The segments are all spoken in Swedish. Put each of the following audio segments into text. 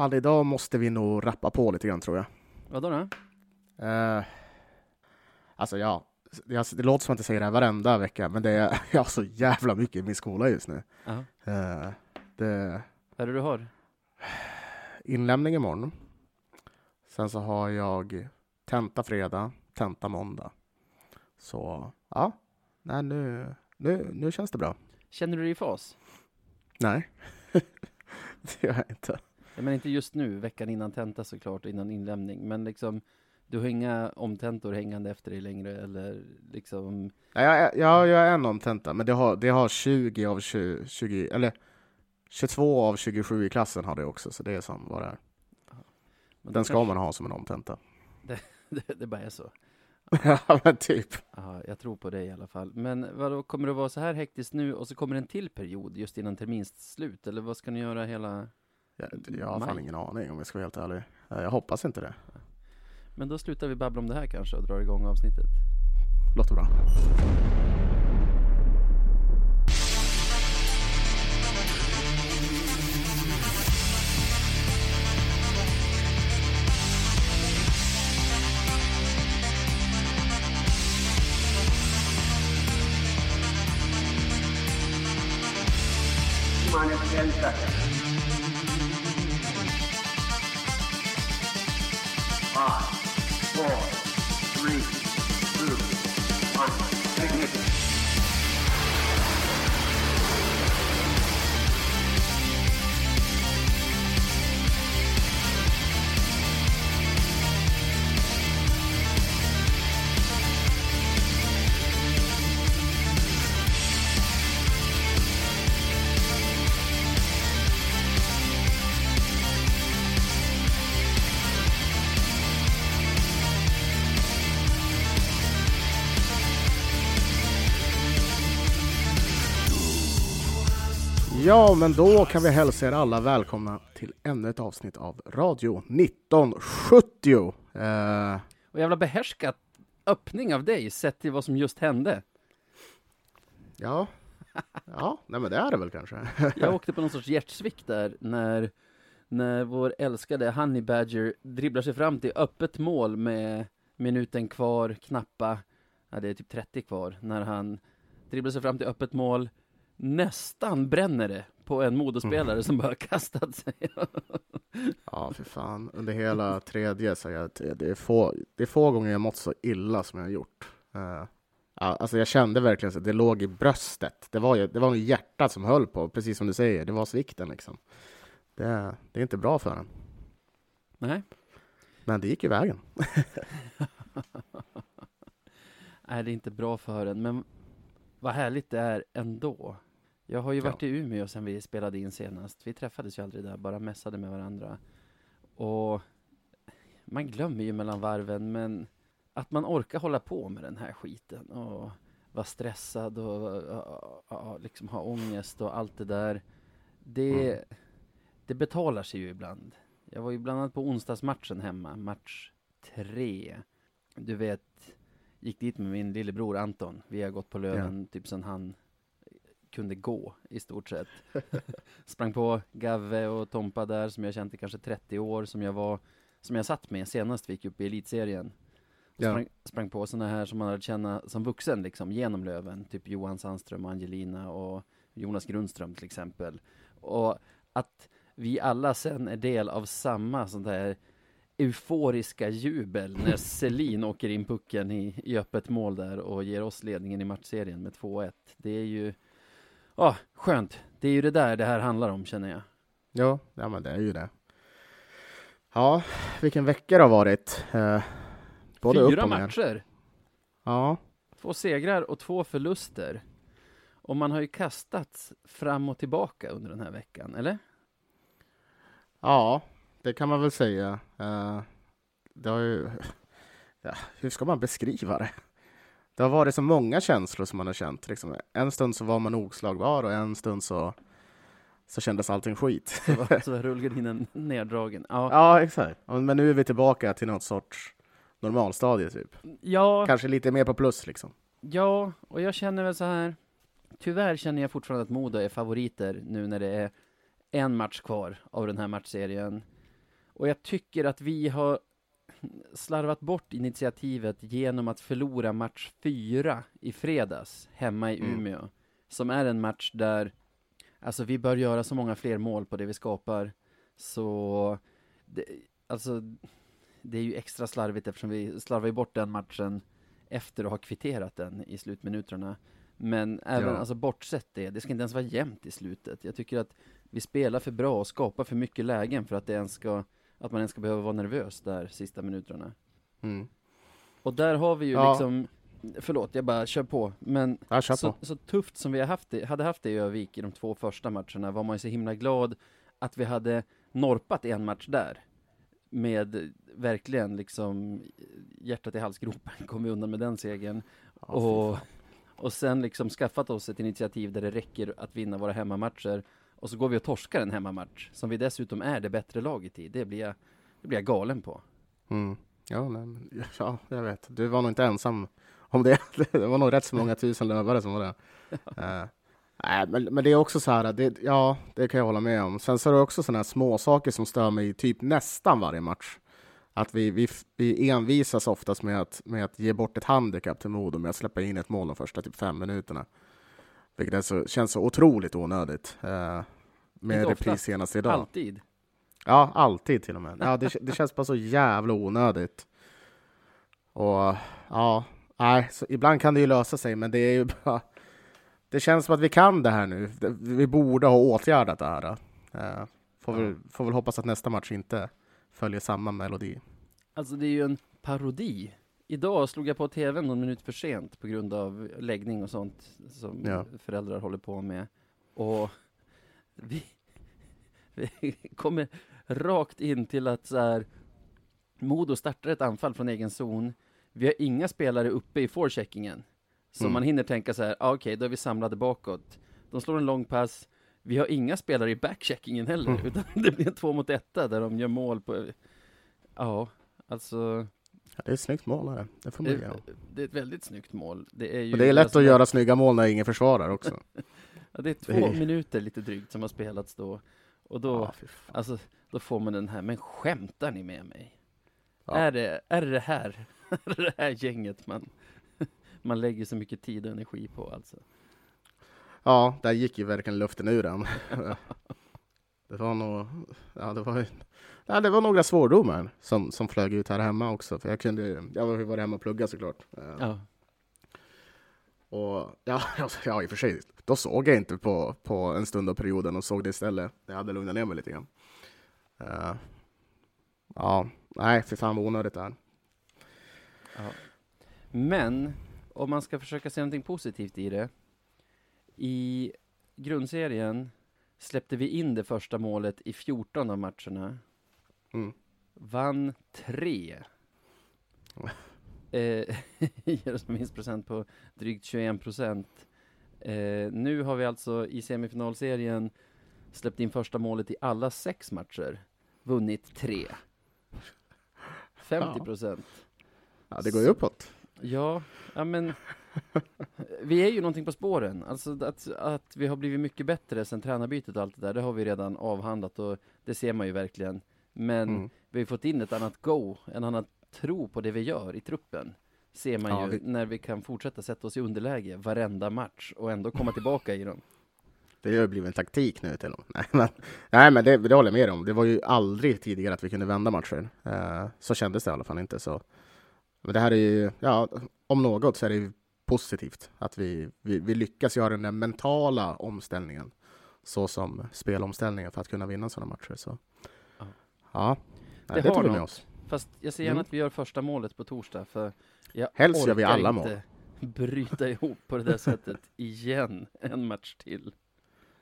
Fan, idag måste vi nog rappa på lite grann tror jag. Vadå då? Eh, alltså ja, det, det låter som att jag säger det här varenda vecka, men det är, jag har så jävla mycket i min skola just nu. Eh, det Vad är det du har? inlämning imorgon. Sen så har jag tenta fredag, tenta måndag. Så ja, nej, nu, nu, nu känns det bra. Känner du dig i fas? Nej, det gör jag inte. Menar inte just nu, veckan innan tenta såklart, innan inlämning, men liksom du har inga omtentor hängande efter dig längre eller liksom Nej, Jag, jag, jag är en omtenta, men det har, det har 20 av 20, 20, eller 22 av 27 i klassen har det också, så det är som vad det är. men Den ska kanske- man ha som en omtenta. det, det bara är så. ja, men typ. Ja, jag tror på det i alla fall. Men vadå, kommer det vara så här hektiskt nu och så kommer en till period just innan terminsslut? Eller vad ska ni göra hela... Jag, jag har fan ingen aning om jag ska vara helt ärlig. Eh, Jag hoppas inte det. Men då slutar vi babbla om det här kanske och drar igång avsnittet. Låter bra. minus 10 seconds. Five, four, three, Ja, men då kan vi hälsa er alla välkomna till ännu ett avsnitt av Radio 1970. Eh, Och jävla behärskat öppning av dig sett till vad som just hände. ja, ja, nej men det är det väl kanske. Jag åkte på någon sorts hjärtsvikt där när, när vår älskade Honey Badger dribblar sig fram till öppet mål med minuten kvar, knappa, ja det är typ 30 kvar, när han dribblar sig fram till öppet mål, nästan bränner det på en modespelare som bara kastat sig. Ja, för fan. Under hela tredje så jag, det, är få, det är få gånger jag mått så illa som jag har gjort. Ja, alltså jag kände verkligen att det låg i bröstet. Det var, det var hjärtat som höll på, precis som du säger. Det var svikten liksom. Det, det är inte bra för en. Nej, Men det gick ju vägen. Nej, det är inte bra för en, men vad härligt det är ändå. Jag har ju Ja. varit i Umeå sen vi spelade in senast. Vi träffades ju aldrig där, bara mässade med varandra. Och man glömmer ju mellan varven, men att man orkar hålla på med den här skiten och vara stressad och ja, ja, liksom ha ångest och allt det där. Det, Mm. det betalar sig ju ibland. Jag var ju bland annat på onsdagsmatchen hemma, match tre. Du vet, gick dit med min lillebror Anton. Vi har gått på Löven typ sen han kunde gå i stort sett. Sprang på Gavve och Tompa där som jag känt i kanske 30 år som jag var, som jag satt med senast vi gick upp i elitserien. Ja. Sprang, sprang på sådana här som man hade känna som vuxen liksom genom Löven, typ Johan Sandström Angelina och Jonas Grundström till exempel. Och att vi alla sen är del av samma sånt där euforiska jubel när Selin åker in pucken i, i öppet mål där och ger oss ledningen i matchserien med 2-1. Det är ju, ja, skönt. Det är ju det där det här handlar om känner jag. Ja, ja men det är ju det. Ja, vilken vecka det har varit. Eh, både Fyra matcher, Ja, två segrar och två förluster. Och man har ju kastats fram och tillbaka under den här veckan, eller? ja, det kan man väl säga. Eh, det har ju... Ja, hur ska man beskriva det? Det har varit så många känslor som man har känt. Liksom. En stund så var man oslagbar och en stund så, så kändes allting skit. Så var, så var rullgardinen neddragen. Ja, Ja, exakt. Men nu är vi tillbaka till något sorts normalstadie typ. ja, Kanske lite mer på plus liksom. ja, och jag känner väl så här. Tyvärr känner jag fortfarande att Modo är favoriter nu när det är en match kvar av den här matchserien. Och jag tycker att vi har slarvat bort initiativet genom att förlora match fyra i fredags hemma i Mm. Umeå. Som är en match där, alltså vi bör göra så många fler mål på det vi skapar. Så, det, alltså, det är ju extra slarvigt eftersom vi slarvar ju bort den matchen efter att ha kvitterat den i slutminuterna. Men även, Ja. alltså bortsett det, det ska inte ens vara jämnt i slutet. Jag tycker att vi spelar för bra och skapar för mycket lägen för att det ens ska, att man ens ska behöva vara nervös där sista minuterna. Mm. Och där har vi ju Ja. liksom, förlåt jag bara kör på, men Ja, kör så, på. så tufft som vi haft det, hade haft det i Övik i de två första matcherna var man ju så himla glad att vi hade norpat en match där. Med verkligen liksom hjärtat i halsgropen kom vi undan med den segern. Ja, och, och sen liksom skaffat oss ett initiativ där det räcker att vinna våra hemmamatcher. Och så går vi och torskar en hemmamatch, som vi dessutom är det bättre laget i. Det blir jag, det blir jag galen på. Mm. Ja, men, ja, jag vet. Du var nog inte ensam om det. Det var nog rätt så många tusen lövare som var det. Eh, nej, men, men det är också så här, det, ja, det kan jag hålla med om. Sen så är det också sådana här små saker som stör mig typ nästan varje match. Att vi, vi, vi envisas oftast med att, med att ge bort ett handikapp till Modo med att släppa in ett mål de första typ fem minuterna. Vilket är så, känns så otroligt onödigt. Eh, med repris senast idag. Alltid. Ja, alltid till och med. Ja, det, det känns bara så jävla onödigt. Och ja, nej, så ibland kan det ju lösa sig, men det är ju bara... Det känns som att vi kan det här nu. Vi borde ha åtgärdat det här. Eh, får, väl, får väl hoppas att nästa match inte följer samma melodi. Alltså det är ju en parodi. Idag slog jag på tvn någon minut för sent på grund av läggning och sånt som Ja. föräldrar håller på med. Och vi, vi kommer rakt in till att så här, Modo startar ett anfall från egen zon. Vi har inga spelare uppe i forecheckingen. Så Mm. man hinner tänka så här, ah, okej, då är vi samlade bakåt. De slår en lång pass. Vi har inga spelare i backcheckingen heller, Mm. utan det blir en två mot etta där de gör mål på... Ja, alltså... Det är ett snyggt mål. Det, det får man Det, det är ett väldigt snyggt mål. Det är ju Och det är lätt alltså, att göra snygga mål när ingen försvarar också. Ja, det är två är- minuter lite drygt som har spelats då. Och då, fan. alltså, då får man den här, men skämtar ni med mig? Ja. Är, det, är det här, är det här gänget man, man lägger så mycket tid och energi på alltså? Ja, där gick ju verkligen luften ur den. det var nog, ja det var ja, det var några svårdomar som, som flög ut här hemma också. För jag kunde, jag var ju hemma och plugga såklart. Eh, Ja, Och ja, ja, i och för sig, då såg jag inte på, på en stund av perioden och såg det istället. Jag hade lugnat ner mig lite grann. Eh, ja, nej, för fan vad onödigt det är. ja. Men, om man ska försöka se någonting positivt i det. I grundserien släppte vi in det första målet i 14 av matcherna. Mm. Vann tre. Eh, ger oss en vinstprocent på drygt 21 procent. Eh, nu har vi alltså i semifinalserien släppt in första målet i alla sex matcher. Vunnit tre. 50 procent. Ja, det går ju uppåt. Ja, ja men vi är ju någonting på spåren. Alltså att, att vi har blivit mycket bättre sen tränarbytet och allt det där, det har vi redan avhandlat och det ser man ju verkligen. Men Mm. vi har fått in ett annat go, en annan tro på det vi gör i truppen. Ser man Ja, ju vi- när vi kan fortsätta sätta oss i underläge varenda match och ändå komma tillbaka i dem. Det har ju blivit en taktik nu till och med. Nej, men, nej, men det, det håller jag med om. Det var ju aldrig tidigare att vi kunde vända matcher. Eh, så kändes det i alla fall inte. Så. Men det här är ju, ja, om något så är det ju positivt att vi, vi, vi lyckas göra den där mentala omställningen så som spelomställningen för att kunna vinna sådana matcher. Så. Ja. Det nej, det, har tog vi med oss. Fast jag ser gärna Mm. att vi gör första målet på torsdag, för jag Helst gör vi alla inte bryta ihop på det där sättet igen, en match till.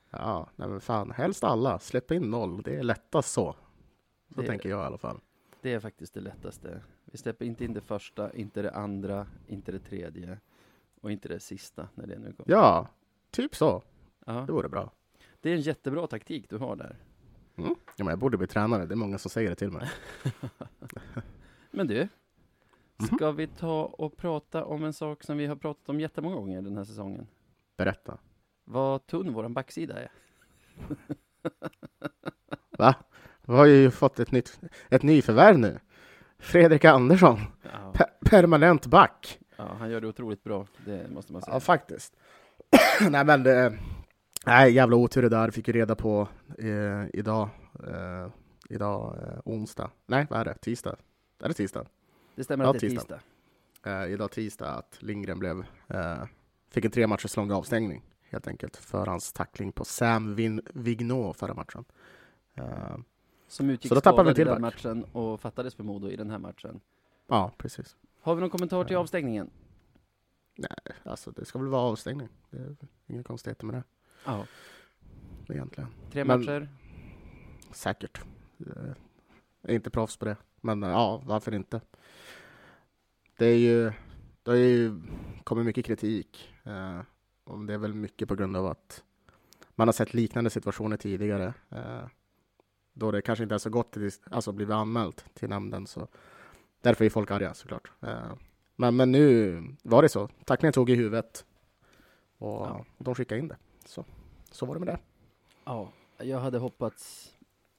Ja, nej, men fan, helst alla. Släpp in noll. Det är lättast så. Så Det- tänker jag i alla fall. Det är faktiskt det lättaste. Vi släpper inte in det första, inte det andra, inte det tredje och inte det sista när det nu kommer. Ja, typ så. Ja, Det vore bra. det är en jättebra taktik du har där. Mm. Ja, men jag borde bli tränare. Det är många som säger det till mig. Men du, ska vi ta och prata om en sak som vi har pratat om jättemånga gånger den här säsongen? Berätta. Vad tunn våran backsida är. Va? Vi har ju fått ett, nytt, ett nyförvärv nu. Fredrik Andersson, Ja, pe- permanent back. ja, han gör det otroligt bra, det måste man säga. Ja, faktiskt. nej, men det, nej, jävla otur det där. Fick ju reda på eh, idag, eh, idag eh, onsdag. Nej, vad är det? Tisdag? Är det tisdag? Det stämmer Ja, att det är tisdag. tisdag. Eh, idag tisdag att Lindgren blev, eh, fick en tre matchers lång avstängning helt enkelt för hans tackling på Sam Vin, Vigneault förra matchen. Eh, Som utgick Så då tappar vi skadad i den matchen och fattades för Modo i den här matchen. ja, precis. Har vi någon kommentar till avstängningen? Alltså, det ska väl vara avstängning. Det är inga konstigheter med Ja, egentligen. tre Men- matcher. Säkert. Eh, Jag är inte proffs på det, men eh, ja, varför inte? Det är ju, det har ju kommit mycket kritik. Eh, och det är väl mycket på grund av att man har sett liknande situationer tidigare. Eh, då det kanske inte är så gott att alltså, blivit anmält till nämnden. Så därför är folk arga såklart. Eh, men, men nu var det så. Tacklingen tog i huvudet och Ja. de skickade in det. Så, så var det med det. Ja, jag hade hoppats,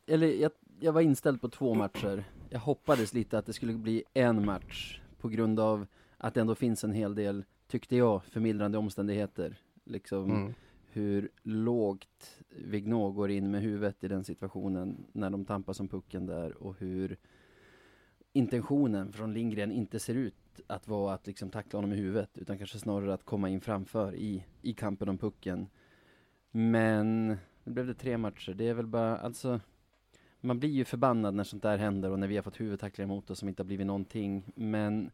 eller jag, jag var inställd på två matcher. Jag hoppades lite att det skulle bli en match på grund av att det ändå finns en hel del, tyckte jag, förmildrande omständigheter. Liksom Mm. hur lågt Vigneault går in med huvudet i den situationen när de tampas om pucken där och hur intentionen från Lindgren inte ser ut att vara att liksom tackla honom i huvudet utan kanske snarare att komma in framför i, i kampen om pucken. Men nu blev det tre matcher. Det är väl bara, alltså man blir ju förbannad när sånt där händer och när vi har fått huvudtacklingar mot oss som inte har blivit någonting. Men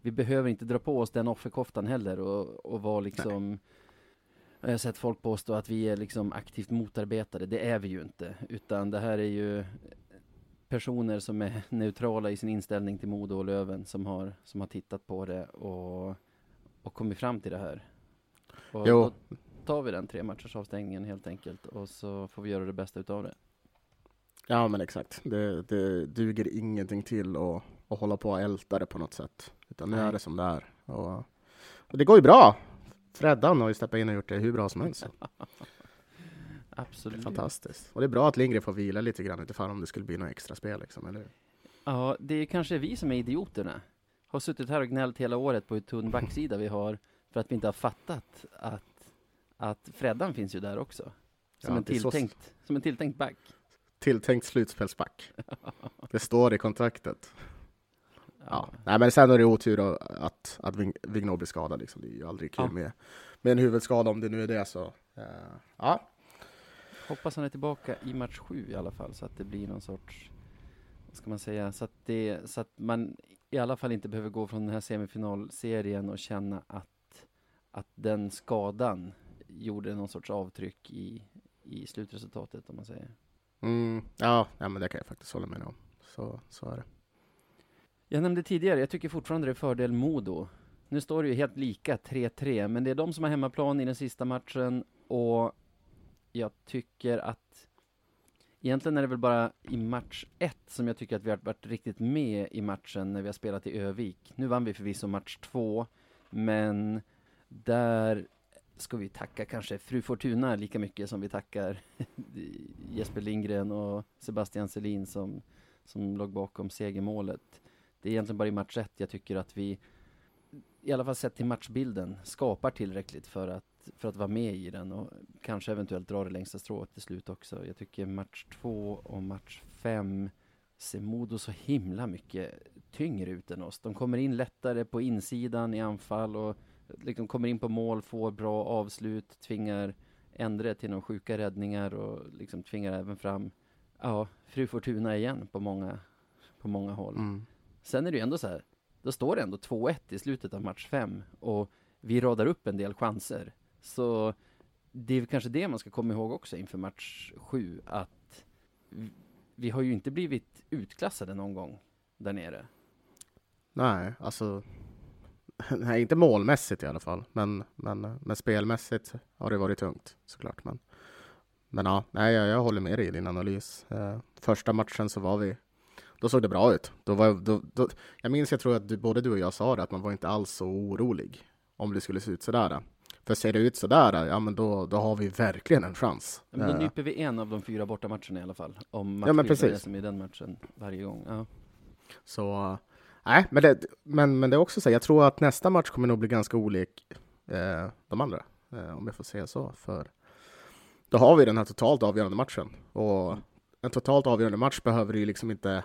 vi behöver inte dra på oss den offerkoftan heller och, och vara liksom jag har sett folk påstå att vi är liksom aktivt motarbetade. Det är vi ju inte. Utan det här är ju personer som är neutrala i sin inställning till Modo och Löven som har, som har tittat på det och, och kommit fram till det här. Och Jo. Då tar vi den tre matchers avstängningen helt enkelt och så får vi göra det bästa utav det. Ja men exakt. Det, det duger ingenting till att, att hålla på och älta det på något sätt. Utan nu är det som det är. Och, och det går ju bra. Freddan har ju steppat in och gjort det hur bra som helst. Så Det är Absolut. fantastiskt. Och det är bra att Lindgren får vila lite grann utifrån om det skulle bli något extra spel liksom, eller hur? Ja, det är kanske vi som är idioterna. Har suttit här och gnällt hela året på hur tunn backsida vi har för att vi inte har fattat att, att Freddan finns ju där också. Som, Ja, en, är så- tilltänkt, som en tilltänkt back. Tilltänkt slutspelsback. Det står i kontraktet. Ja. Ja. Nej men sen är det otur att, att Ving- blir skadad liksom. Det är ju aldrig kul Ja. med, med en huvudskada om det nu är det så. eh, ja, Hoppas han är tillbaka i match sju i alla fall, så att det blir någon sorts, vad ska man säga, så att, det, så att man i alla fall inte behöver gå från den här semifinalserien och känna att, att den skadan gjorde någon sorts avtryck i, i slutresultatet, om man säger. mm, ja, ja men det kan jag faktiskt hålla med om. Så, så är det. Jag nämnde tidigare, jag tycker fortfarande det är fördel Modo. Nu står det ju helt lika, 3-3, men det är de som har hemmaplan i den sista matchen och jag tycker att egentligen är det väl bara i match 1 som jag tycker att vi har varit riktigt med i matchen när vi har spelat i Övik. Nu vann vi förvisso match 2, men där ska vi tacka kanske Fru Fortuna lika mycket som vi tackar Jesper Lindgren och Sebastian Selin som, som låg bakom segermålet. Det är egentligen bara i match 1 jag tycker att vi, i alla fall sett till matchbilden, skapar tillräckligt för att, för att vara med i den och kanske eventuellt dra det längsta strået till slut också. Jag tycker match 2 och match 5 ser Modo så himla mycket tyngre ut än oss. De kommer in lättare på insidan i anfall och liksom kommer in på mål, får bra avslut, tvingar Endre till några sjuka räddningar och liksom tvingar även fram, ja, Fru Fortuna igen på många, på många håll. Mm. Sen är det ju ändå så här, då står det ändå 2-1 i slutet av match 5 och vi radar upp en del chanser. Så det är kanske det man ska komma ihåg också inför match 7, att vi har ju inte blivit utklassade någon gång där nere. Nej, alltså nej, inte målmässigt i alla fall, men, men, men spelmässigt har det varit tungt såklart. Men, men ja, nej, jag, jag håller med dig i din analys. Eh, första matchen så var vi, då såg det bra ut. Då var, då, då, jag minns, jag tror att du, både du och jag sa det, att man var inte alls så orolig om det skulle se ut sådär. För ser det ut sådär, ja men då, då har vi verkligen en chans. Ja, men då Eh, nyper vi en av de fyra bortamatcherna i alla fall. Om Ja, matchbilden är precis. som i den matchen varje gång. Ja. Så, nej, men det, men, men det är också så, här, jag tror att nästa match kommer nog bli ganska olik eh, de andra, eh, om jag får säga så. För då har vi den här totalt avgörande matchen. Och en totalt avgörande match behöver ju liksom inte...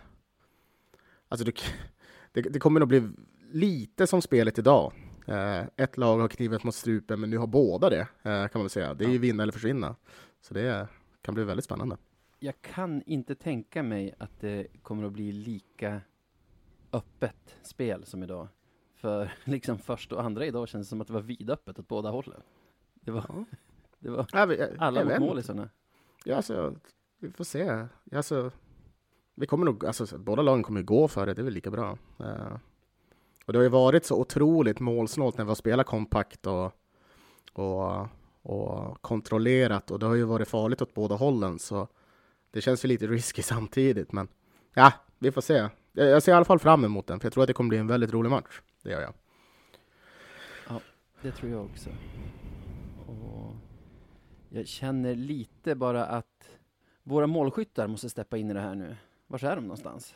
Alltså du, det, det kommer nog bli lite som spelet idag. Eh, ett lag har knivet mot strupen, men nu har båda det, eh, kan man väl säga. Det är ju vinna eller försvinna. Så det kan bli väldigt spännande. Jag kan inte tänka mig att det kommer att bli lika öppet spel som idag. För liksom första och andra idag känns det som att det var vidöppet åt båda hållen. Det var, Ja. det var Ja, jag- alla mot målisarna. Ja, alltså, vi får se. Alltså, vi kommer nog, alltså, så- båda lagen kommer gå för det, det är väl lika bra. Eh, och det har ju varit så otroligt målsnålt när vi har spelat kompakt och, och, och kontrollerat och det har ju varit farligt åt båda hållen så det känns ju lite risky samtidigt men ja, vi får se. Jag, ser i alla fall fram emot den för jag tror att det kommer bli en väldigt rolig match. Det gör jag. Det tror jag också. Och jag känner lite bara att våra målskyttar måste steppa in i det här nu. Var är de någonstans?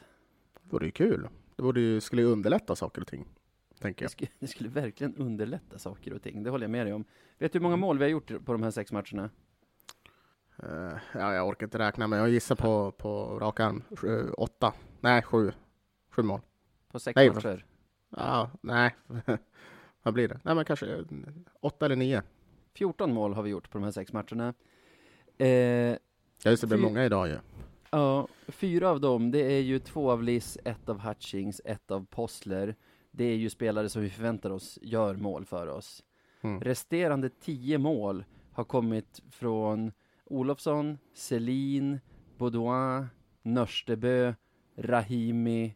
Det vore ju kul. Det borde ju, skulle ju underlätta saker och ting. Tänker Det jag. skulle, det skulle verkligen underlätta saker och ting. Det håller jag med dig om. Vet du hur många mål vi har gjort på de här sex matcherna? Eh, ja, jag orkar inte räkna, men jag gissar på, på rak arm. Sju, åtta. Nej, sju. Sju mål. På sex Nej, matcher? Ja, nej. Vad blir det? Nej, men kanske eh, åtta eller nio. 14 mål har vi gjort på de här sex matcherna. Eh, Ja, just det, blir många idag ju. ja, fyra av dem, det är ju två av Liss, ett av Hutchings, ett av Possler. Det är ju spelare som vi förväntar oss gör mål för oss. Mm. Resterande tio mål har kommit från Olofsson, Selin, Baudouin, Nörstebö, Rahimi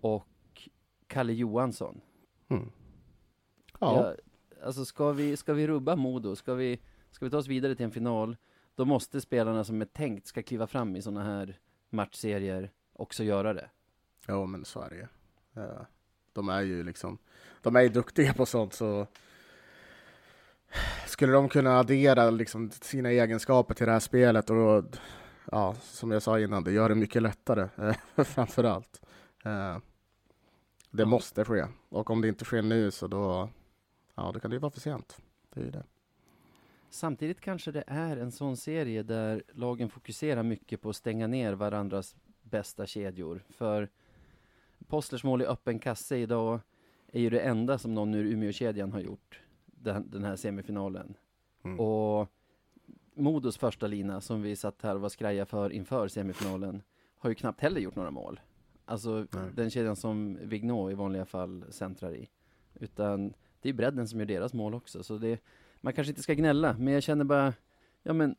och Kalle Johansson. Mm. Ja, Ja, alltså ska vi, ska vi rubba Modo, ska vi, ska vi ta oss vidare till en final, då måste spelarna som är tänkt ska kliva fram i sådana här matchserier också göra det. ja, men så är det ju. De är ju liksom, de är ju duktiga på sånt så skulle de kunna addera liksom sina egenskaper till det här spelet och ja, som jag sa innan, det gör det mycket lättare framför allt. Det måste ske och om det inte sker nu så då, ja, då kan det ju vara för sent. Det är det. Samtidigt kanske det är en sån serie där lagen fokuserar mycket på att stänga ner varandras bästa kedjor. För Postlers mål i öppen kasse idag är ju det enda som någon ur Umeå-kedjan har gjort den, den här semifinalen. Mm. Och Modos första lina som vi satt här och var skraja för inför semifinalen har ju knappt heller gjort några mål. Alltså Nej. den kedjan som Vignå i vanliga fall centrar i. Utan det är bredden som gör deras mål också. Så det, man kanske inte ska gnälla, men jag känner bara, ja men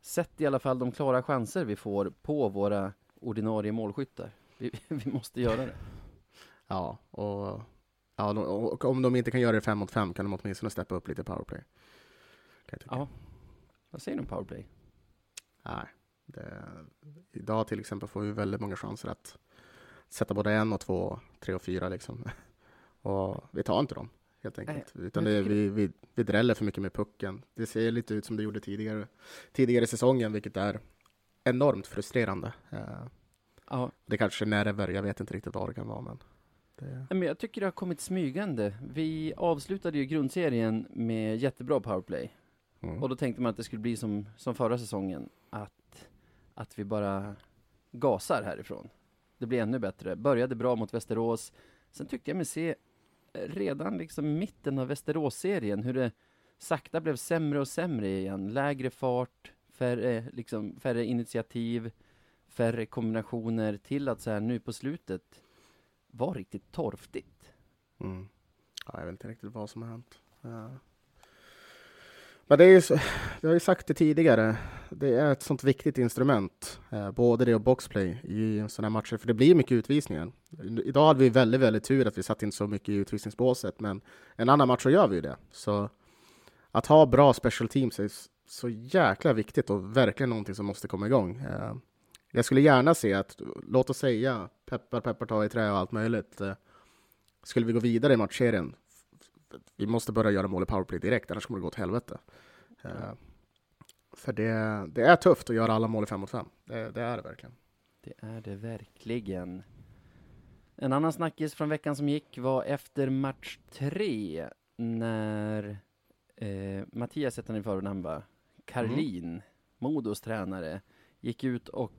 Sätt i alla fall de klara chanser vi får på våra ordinarie målskyttar. Vi, vi måste göra det. Ja, och, ja, de- och om de inte kan göra det fem mot fem kan de åtminstone steppa upp lite powerplay. Ja. Vad säger du om powerplay? Nej, det, idag till exempel får vi väldigt många chanser att sätta både en och två, tre och fyra liksom. Och vi tar inte dem helt enkelt. Utan men det, vi, vi, vi dräller för mycket med pucken. Det ser lite ut som det gjorde tidigare, tidigare i säsongen, vilket är enormt frustrerande. Eh, Ja, Det kanske nerver, jag vet inte riktigt vad det kan vara. Men det, Nej, men jag tycker det har kommit smygande. Vi avslutade ju grundserien med jättebra powerplay. mm. Och då tänkte man att det skulle bli som, som förra säsongen. Att, att vi bara gasar härifrån. Det blir ännu bättre. Började bra mot Västerås. Sen tyckte jag mig se eh, redan liksom i mitten av Västerås-serien hur det sakta blev sämre och sämre igen. Lägre fart, färre, liksom, färre initiativ, färre kombinationer till att så här nu på slutet var riktigt torftigt. Mm. Ja, jag vet inte riktigt vad som har hänt. Ja. Men det är ju, så- jag har ju sagt det tidigare, det är ett sånt viktigt instrument, eh, både det och boxplay i sådana här matcher, för det blir mycket utvisningar. Idag hade vi väldigt, väldigt tur att vi satt in så mycket i utvisningsbåset, men en annan match så gör vi ju det. Så att ha bra special teams är så jäkla viktigt och verkligen någonting som måste komma igång. Eh, jag skulle gärna se att, låt oss säga, peppar peppar ta i trä och allt möjligt, eh, skulle vi gå vidare i matchserien, vi måste börja göra mål i powerplay direkt, annars kommer det gå åt helvete. Eh, för det, det är tufft att göra alla mål i fem mot fem. Det, det är det verkligen. Det är det verkligen. En annan snackis från veckan som gick var efter match tre när eh, Mattias hette han i förnamn va? Karlin, Modos tränare, gick ut och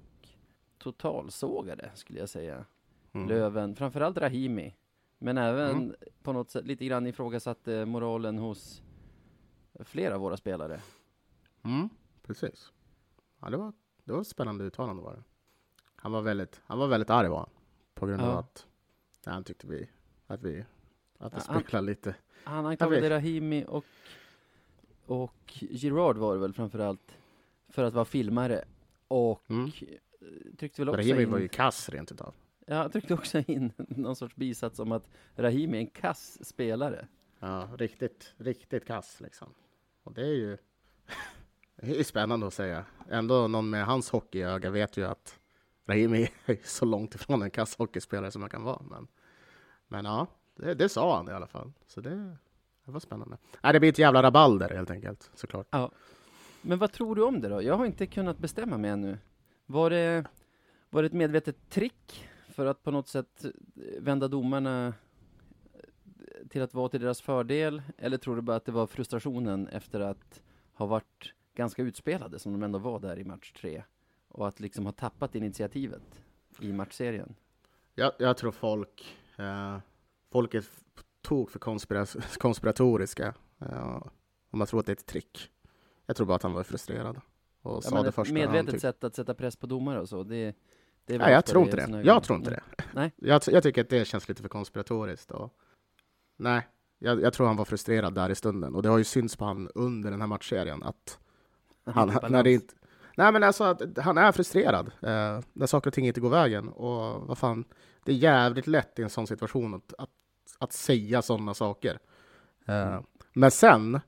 totalsågade skulle jag säga. Mm. Löven, framförallt Rahimi. Men även Mm. på något sätt lite grann ifrågasatte moralen hos flera av våra spelare. Mm, precis. Ja, det, var, det var ett spännande uttalande var det. Han var väldigt, han var väldigt arg var han. På grund av Ja. att ja, han tyckte vi, att vi att vi Ja, han- lite. Han anklagade. Rahimi och, och Girard var det väl framförallt för att vara filmare och Mm. tryckte väl också Rahimi in, var ju kass rent utav. Ja, tryckte också in någon sorts bisats om att Rahimi är en kass spelare. Ja, riktigt, riktigt kass liksom. Och det är ju det är spännande att säga. Ändå någon med hans hockeyöga vet ju att Rahimi är så långt ifrån en kass hockeyspelare som man kan vara. Men, men ja, det, det sa han i alla fall. Så det, det var spännande. Nej, det blir ett jävla rabalder helt enkelt, såklart. Men vad tror du om det då? Jag har inte kunnat bestämma mig ännu. Var det, var det ett medvetet trick för att på något sätt eh, vända domarna eh, till att vara till deras fördel? Eller tror du bara att det var frustrationen efter att ha varit ganska utspelade som de ändå var där i match tre? Och att liksom ha tappat initiativet i matchserien? Jag, jag tror folk, eh, folk är tok för konspira- konspiratoriska. Eh, om man tror att det är ett trick. Jag tror bara att han var frustrerad. Och Ja, sa det ett första han medvetet tyckte. sätt att sätta press på domare och så, det, Nej, jag tror inte det. Jag tror inte det. Nej. Jag, jag tycker att det känns lite för konspiratoriskt. Och, nej, jag, jag tror han var frustrerad där i stunden. Och det har ju synts på han under den här matchserien att han, Balans. när det inte, nej, men alltså att han är frustrerad eh, när saker och ting inte går vägen. Och vad fan, det är jävligt lätt i en sån situation att, att, att säga sådana saker. Eh, men sen,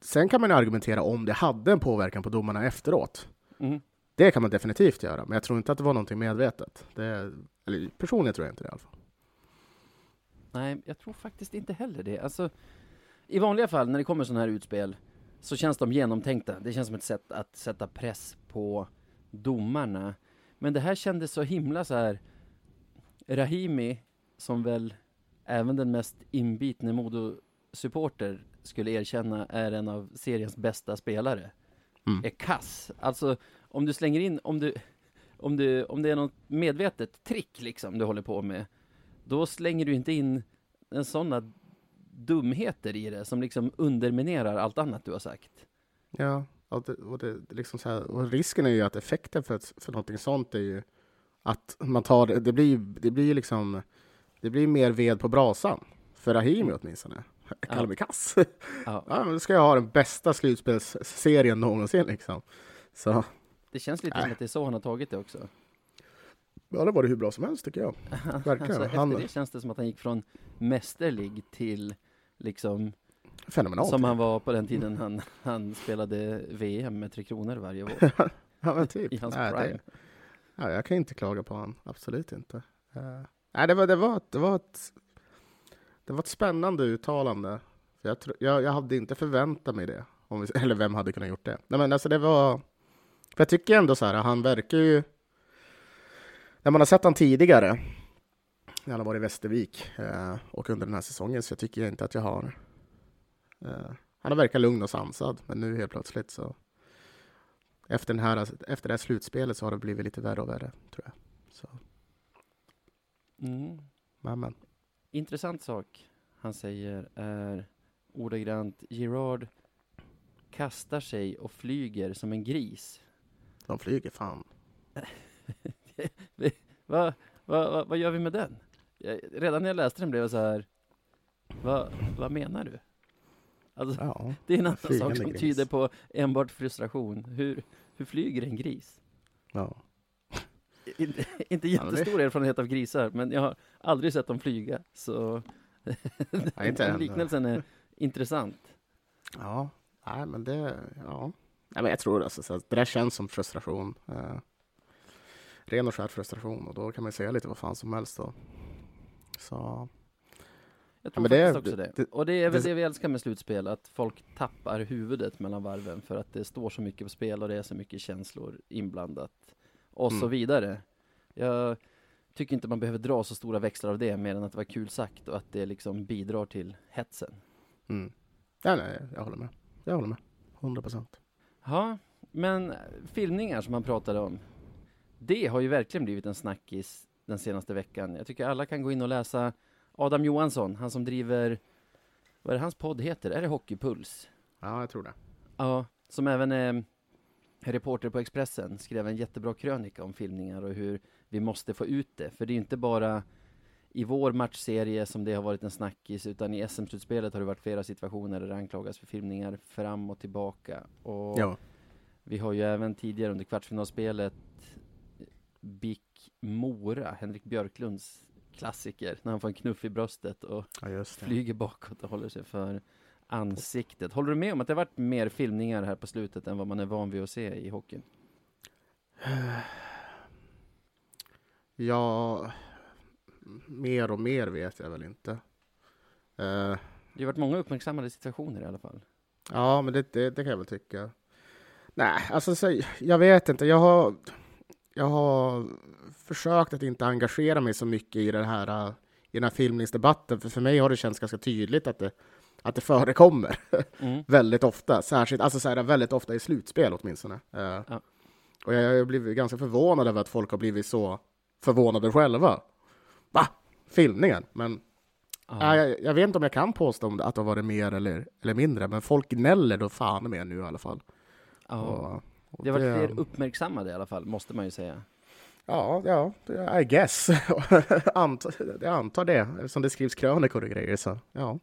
sen kan man ju argumentera om det hade en påverkan på domarna efteråt. Mm. Det kan man definitivt göra, men jag tror inte att det var någonting medvetet. Det, eller personligen tror jag inte det i alla fall. Nej, jag tror faktiskt inte heller det. Alltså, I vanliga fall när det kommer sådana här utspel så känns de genomtänkta. Det känns som ett sätt att sätta press på domarna. Men det här kändes så himla så här. Rahimi, som väl även den mest inbitne Modo-supporter skulle erkänna är en av seriens bästa spelare, Mm. är kass. Alltså, om du slänger in, om du, om du, om det är något medvetet trick liksom du håller på med, då slänger du inte in en sådana dumheter i det som liksom underminerar allt annat du har sagt. Ja, och, det, och, det, liksom så här, och risken är ju att effekten för, för någonting sånt är ju att man tar det, blir ju det blir ju liksom det blir mer ved på brasan. För Rahimi åtminstone. Kallar mig kass. Ja, Ja, men då ska jag ha den bästa slutspelsserien någonsin liksom. Så det känns lite Nej. som att det är så han har tagit det också. ja, det var det hur bra som helst tycker jag. Verkligen. Alltså, efter Han- det känns det som att han gick från mästerlig till liksom Fenomenalt. som han var på den tiden han, han spelade VM med Tre Kronor varje år ja, men typ. i hans Nej, prime. det, ja, jag kan inte klaga på honom. Absolut inte. Eh, nej, det var, det, var, ett- det, var ett, det var ett spännande uttalande. För Jag, tro, jag, jag hade inte förväntat mig det. Om vi, eller vem hade kunnat gjort det? Nej, men alltså det var... För jag tycker ändå så här, han verkar ju... När man har sett han tidigare, när han har varit i Västervik eh, och under den här säsongen, så jag tycker inte att jag har... Eh, han har verkat lugn och sansad, men nu helt plötsligt så... Efter, den här, efter det här slutspelet så har det blivit lite värre och värre, tror jag. Så, Mm. men, men. Intressant sak han säger är ordagrant Gerard kastar sig och flyger som en gris. De flyger fan. Vad va, va, vad gör vi med den? Jag, redan när jag läste den blev jag så här. Vad vad menar du? Alltså, Ja. det är en annan sak som gris. tyder på enbart frustration. Hur, hur flyger en gris? ja. Inte, inte jättestor erfarenhet av grisar, men jag har aldrig sett dem flyga, så den liknelsen är intressant. Ja, nej men det, ja. Nej, men jag tror alltså, så att det där känns som frustration. Eh, ren och skär frustration och då kan man säga lite vad fan som helst då. Så, Jag tror men det är- faktiskt också det. det- Och det är väl det- det vi älskar med slutspel, att folk tappar huvudet mellan varven för att det står så mycket på spel och det är så mycket känslor inblandat. Och så Mm. vidare. Jag tycker inte man behöver dra så stora växlar av det mer än att det var kul sagt och att det liksom bidrar till hetsen. Mm. Ja, nej, jag håller med. Jag håller med. 100 procent. Ja, men filmningar som man pratade om. Det har ju verkligen blivit en snackis den senaste veckan. Jag tycker alla kan gå in och läsa Adam Johansson, han som driver, vad är det hans podd heter? Är det Hockeypuls? Ja, jag tror det. Ja, som även är reporter på Expressen, skrev en jättebra krönika om filmningar och hur vi måste få ut det. För det är ju inte bara i vår matchserie som det har varit en snackis, utan i SM-slutspelet har det varit flera situationer där det anklagas för filmningar fram och tillbaka. Och Ja. vi har ju även tidigare under kvartsfinalspelet BIK Mora, Henrik Björklunds klassiker, när han får en knuff i bröstet och ja, flyger bakåt och håller sig för ansiktet. Håller du med om att det har varit mer filmningar här på slutet än vad man är van vid att se i hockeyn? Ja, mer och mer vet jag väl inte. Eh, Det har varit många uppmärksammade situationer i alla fall. ja, men det, det, det kan jag väl tycka. Nej, alltså så, jag vet inte. Jag har, jag har försökt att inte engagera mig så mycket i, den här, eh, i den här filmningsdebatten. För för mig har det känts ganska tydligt att det, att det förekommer Mm. väldigt ofta. Särskilt, alltså så här, väldigt ofta i slutspel åtminstone. Eh, Ja. Och jag har blivit ganska förvånad över att folk har blivit så förvånade själva. Va? Filmningen? Men. Nej, jag, jag vet inte om jag kan påstå om det, att det har varit mer eller, eller mindre, men folk gnäller då fan mer nu i alla fall. ja. Och, och Det har varit fler uppmärksammade i alla fall, måste man ju säga. Ja, ja, I guess. Ant, jag antar det, eftersom det skrivs krönikor och grejer. Så, ja.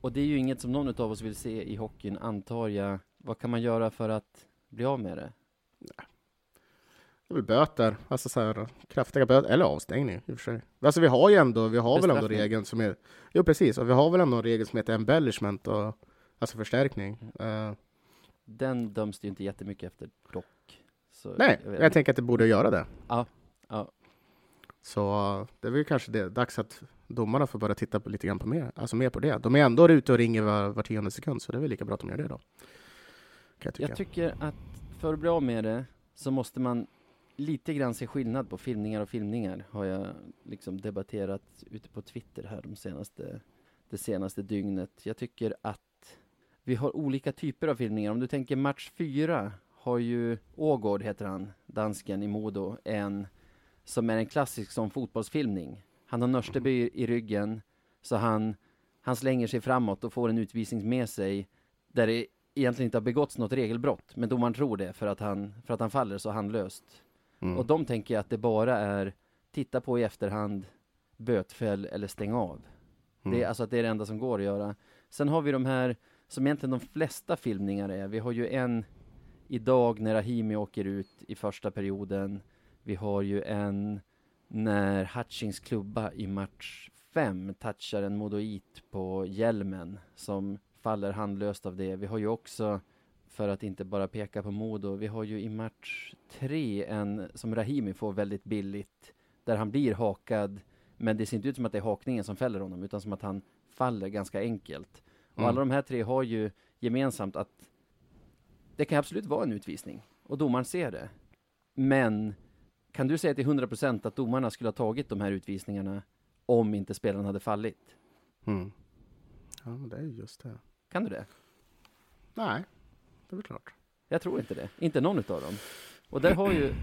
Och det är ju inget som någon av oss vill se i hockeyn, antar jag. Vad kan man göra för att bli av med det? Det är väl böter, alltså så här, kraftiga böter, eller avstängning i och för sig. Alltså vi har ju ändå, vi har väl ändå regeln som är, jo precis, och vi har väl ändå en regel som heter embellishment och alltså förstärkning. Mm. Eh, Den döms det ju inte jättemycket efter dock. Så nej, jag jag tänker att det borde göra det. Ja, ja. Så det är väl kanske det, dags att domarna får börja titta på, lite grann på mer, alltså mer på det. De är ändå ute och ringer var, var tionde sekund, så det är väl lika bra att de gör det då. Jag. Jag tycker att för att bli av med det så måste man lite grann se skillnad på filmningar och filmningar har jag liksom debatterat ute på Twitter här de senaste, det senaste dygnet. Jag tycker att vi har olika typer av filmningar. Om du tänker match fyra har ju Ågård, heter han, dansken i Modo, en som är en klassisk som fotbollsfilmning. Han har Nörsteby i, i ryggen, så han, han slänger sig framåt och får en utvisning med sig där det egentligen inte har begåtts något regelbrott, men domaren tror det för att han, för att han faller så handlöst. Mm. Och de tänker jag att det bara är titta på i efterhand, bötfäll eller stäng av. Mm. Det är alltså att det är det enda som går att göra. Sen har vi de här som egentligen de flesta filmningar är. Vi har ju en idag när Rahimi åker ut i första perioden. Vi har ju en när Hutchings klubba i match fem touchar en modoit på hjälmen som faller handlöst av det. Vi har ju också, för att inte bara peka på Modo, vi har ju i match tre en som Rahimi får väldigt billigt, där han blir hakad, men det ser inte ut som att det är hakningen som fäller honom, utan som att han faller ganska enkelt. Och Mm. alla de här tre har ju gemensamt att det kan absolut vara en utvisning, och domaren ser det. Men kan du säga till 100% att domarna skulle ha tagit de här utvisningarna om inte spelaren hade fallit? Mm. Ja, det är ju just det. Kan du det? Nej, det är väl klart. Jag tror inte det. Inte någon utav dem. Och där har ju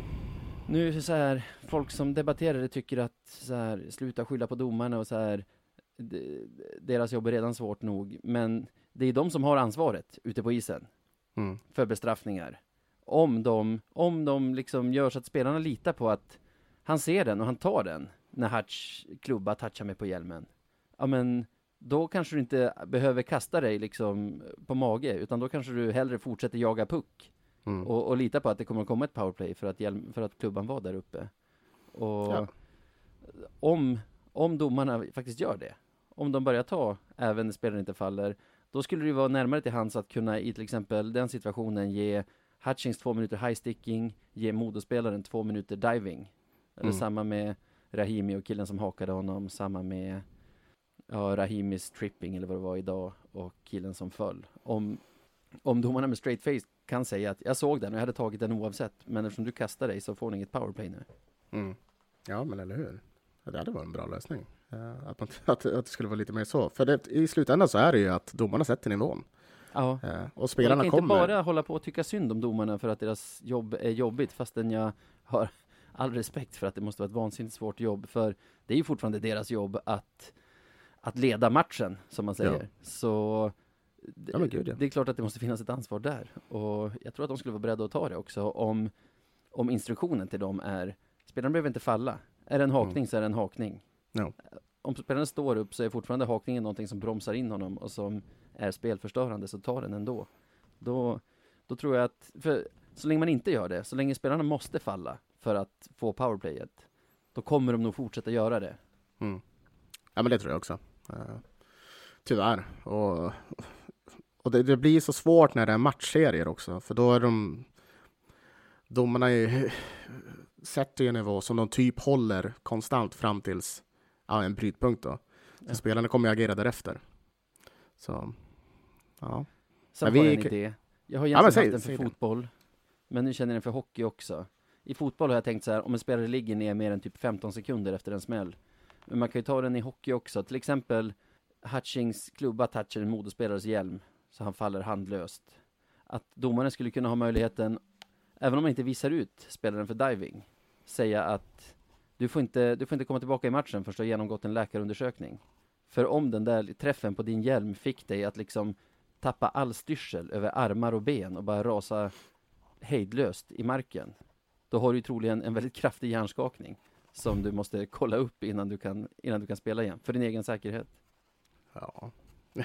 nu är det så här, folk som debatterar det tycker att så här, sluta skylla på domarna och så här, deras jobb är redan svårt nog. Men det är de som har ansvaret ute på isen Mm. för bestraffningar. Om de, om de liksom gör så att spelarna litar på att han ser den och han tar den när Hutch klubba touchar mig på hjälmen. Ja men, då kanske du inte behöver kasta dig liksom på mage, utan då kanske du hellre fortsätter jaga puck Mm. och, och lita på att det kommer att komma ett powerplay för att, för att klubban var där uppe. Och Ja. om, om domarna faktiskt gör det, om de börjar ta även när spelaren inte faller, då skulle det vara närmare till hands att kunna i till exempel den situationen ge Hutchings två minuter high sticking, ge Modospelaren två minuter diving. Eller Mm. samma med Rahimi och killen som hakade honom, samma med ja, Rahimis tripping eller vad det var idag och killen som föll. Om, om domarna med straight face kan säga att jag såg den och jag hade tagit den oavsett, men eftersom du kastar dig så får ni inget powerplay nu. Mm. Ja, men eller hur? Det hade varit en bra lösning. Eh, Att, man, att, att det skulle vara lite mer så. För det, i slutändan så är det ju att domarna sätter nivån. Ja, Eh, Och Man spelarna kan inte kommer. bara hålla på och tycka synd om domarna för att deras jobb är jobbigt, fastän jag har all respekt för att det måste vara ett vansinnigt svårt jobb, för det är ju fortfarande deras jobb att, att leda matchen, som man säger. Så det, Ja, gud, ja. det är klart att det måste finnas ett ansvar där. Och jag tror att de skulle vara beredda att ta det också, om, om instruktionen till dem är, spelaren behöver inte falla. Är det en hakning så är det en hakning. Ja. Om spelaren står upp så är fortfarande hakningen någonting som bromsar in honom och som är spelförstörande, så ta den ändå. Då, då tror jag att, för så länge man inte gör det, så länge spelarna måste falla för att få powerplayet, då kommer de nog fortsätta göra det. Mm. Ja, men det tror jag också. Eh, tyvärr. Och, och det, det blir så svårt när det är matchserier också, för då är de... Domarna är, sätter ju en nivå som de typ håller konstant fram tills ja, en brytpunkt då. Så Ja. spelarna kommer ju agera därefter. Så, ja. Sen Men har vi jag en idé. Jag har Ja, egentligen säg- haft den för det. fotboll, men nu känner jag den för hockey också. I fotboll har jag tänkt så här, om en spelare ligger ner mer än typ 15 sekunder efter en smäll. Men man kan ju ta den i hockey också, till exempel Hutchings klubba touchar en modospelares hjälm, så han faller handlöst. Att domaren skulle kunna ha möjligheten, även om man inte visar ut spelaren för diving, säga att du får inte, du får inte komma tillbaka i matchen förrän du har genomgått en läkarundersökning. För om den där träffen på din hjälm fick dig att liksom tappa all styrsel över armar och ben och bara rasa hejdlöst i marken, då har du troligen en väldigt kraftig hjärnskakning som du måste kolla upp innan du kan, innan du kan spela igen, för din egen säkerhet. Ja,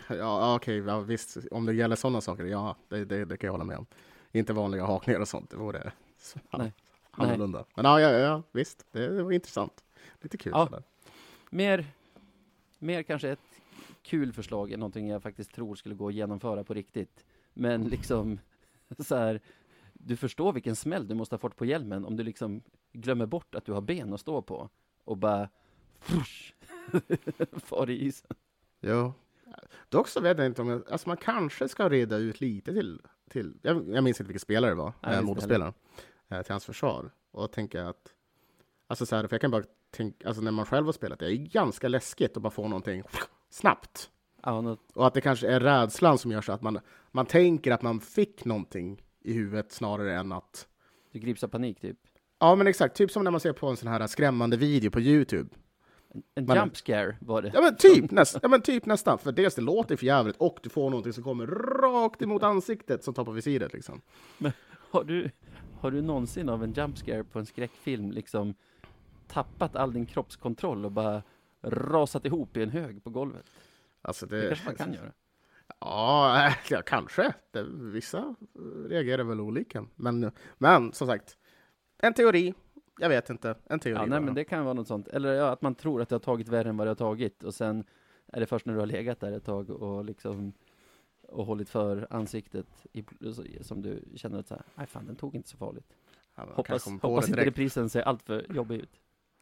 ja okej, ja, visst. Om det gäller sådana saker, ja, det, det, det kan jag hålla med om. Inte vanliga hakningar och sånt, det vore Nej. annorlunda. Men ja, ja, ja visst, det, det var intressant. Lite kul Ja. sådär. Mer, mer kanske ett kul förslag än någonting jag faktiskt tror skulle gå att genomföra på riktigt. Men liksom så här, du förstår vilken smäll du måste ha fått på hjälmen om du liksom glömmer bort att du har ben att stå på och bara frusch, far i isen. Jo. Dock så vet jag inte om jag, alltså man kanske ska reda ut lite till, till jag, jag minns inte vilken spelare det var, äh, inte motorspelaren, eh, till hans försvar. Och tänka att, alltså så här, för jag kan bara tänka, alltså när man själv har spelat, det är ganska läskigt att bara få någonting snabbt. Ja, något, Och att det kanske är rädslan som gör så att man, man tänker att man fick någonting i huvudet snarare än att du grips av panik typ. Ja men exakt, typ som när man ser på en sån här skrämmande video på Youtube. En, Man- jump scare var det. Ja men typ, näst, ja, men typ nästan, för dels det låter för jävligt och du får någonting som kommer rakt emot ansiktet som tar på visiret liksom. Har du, har du någonsin av en jump scare på en skräckfilm liksom tappat all din kroppskontroll och bara rasat ihop i en hög på golvet? Alltså Det det... kanske man kan göra. Ja, ja kanske. Det, vissa reagerar väl olika. Men, men som sagt, en teori. Jag vet inte, en teori Ja, nej, bara. men det kan vara något sånt. Eller ja, att man tror att det har tagit värre än vad det har tagit och sen är det först när du har legat där ett tag och liksom och hållit för ansiktet i, som du känner att så här, nej fan den tog inte så farligt. Ja, Hoppas, hoppas inte reprisen ser allt för jobbig ut.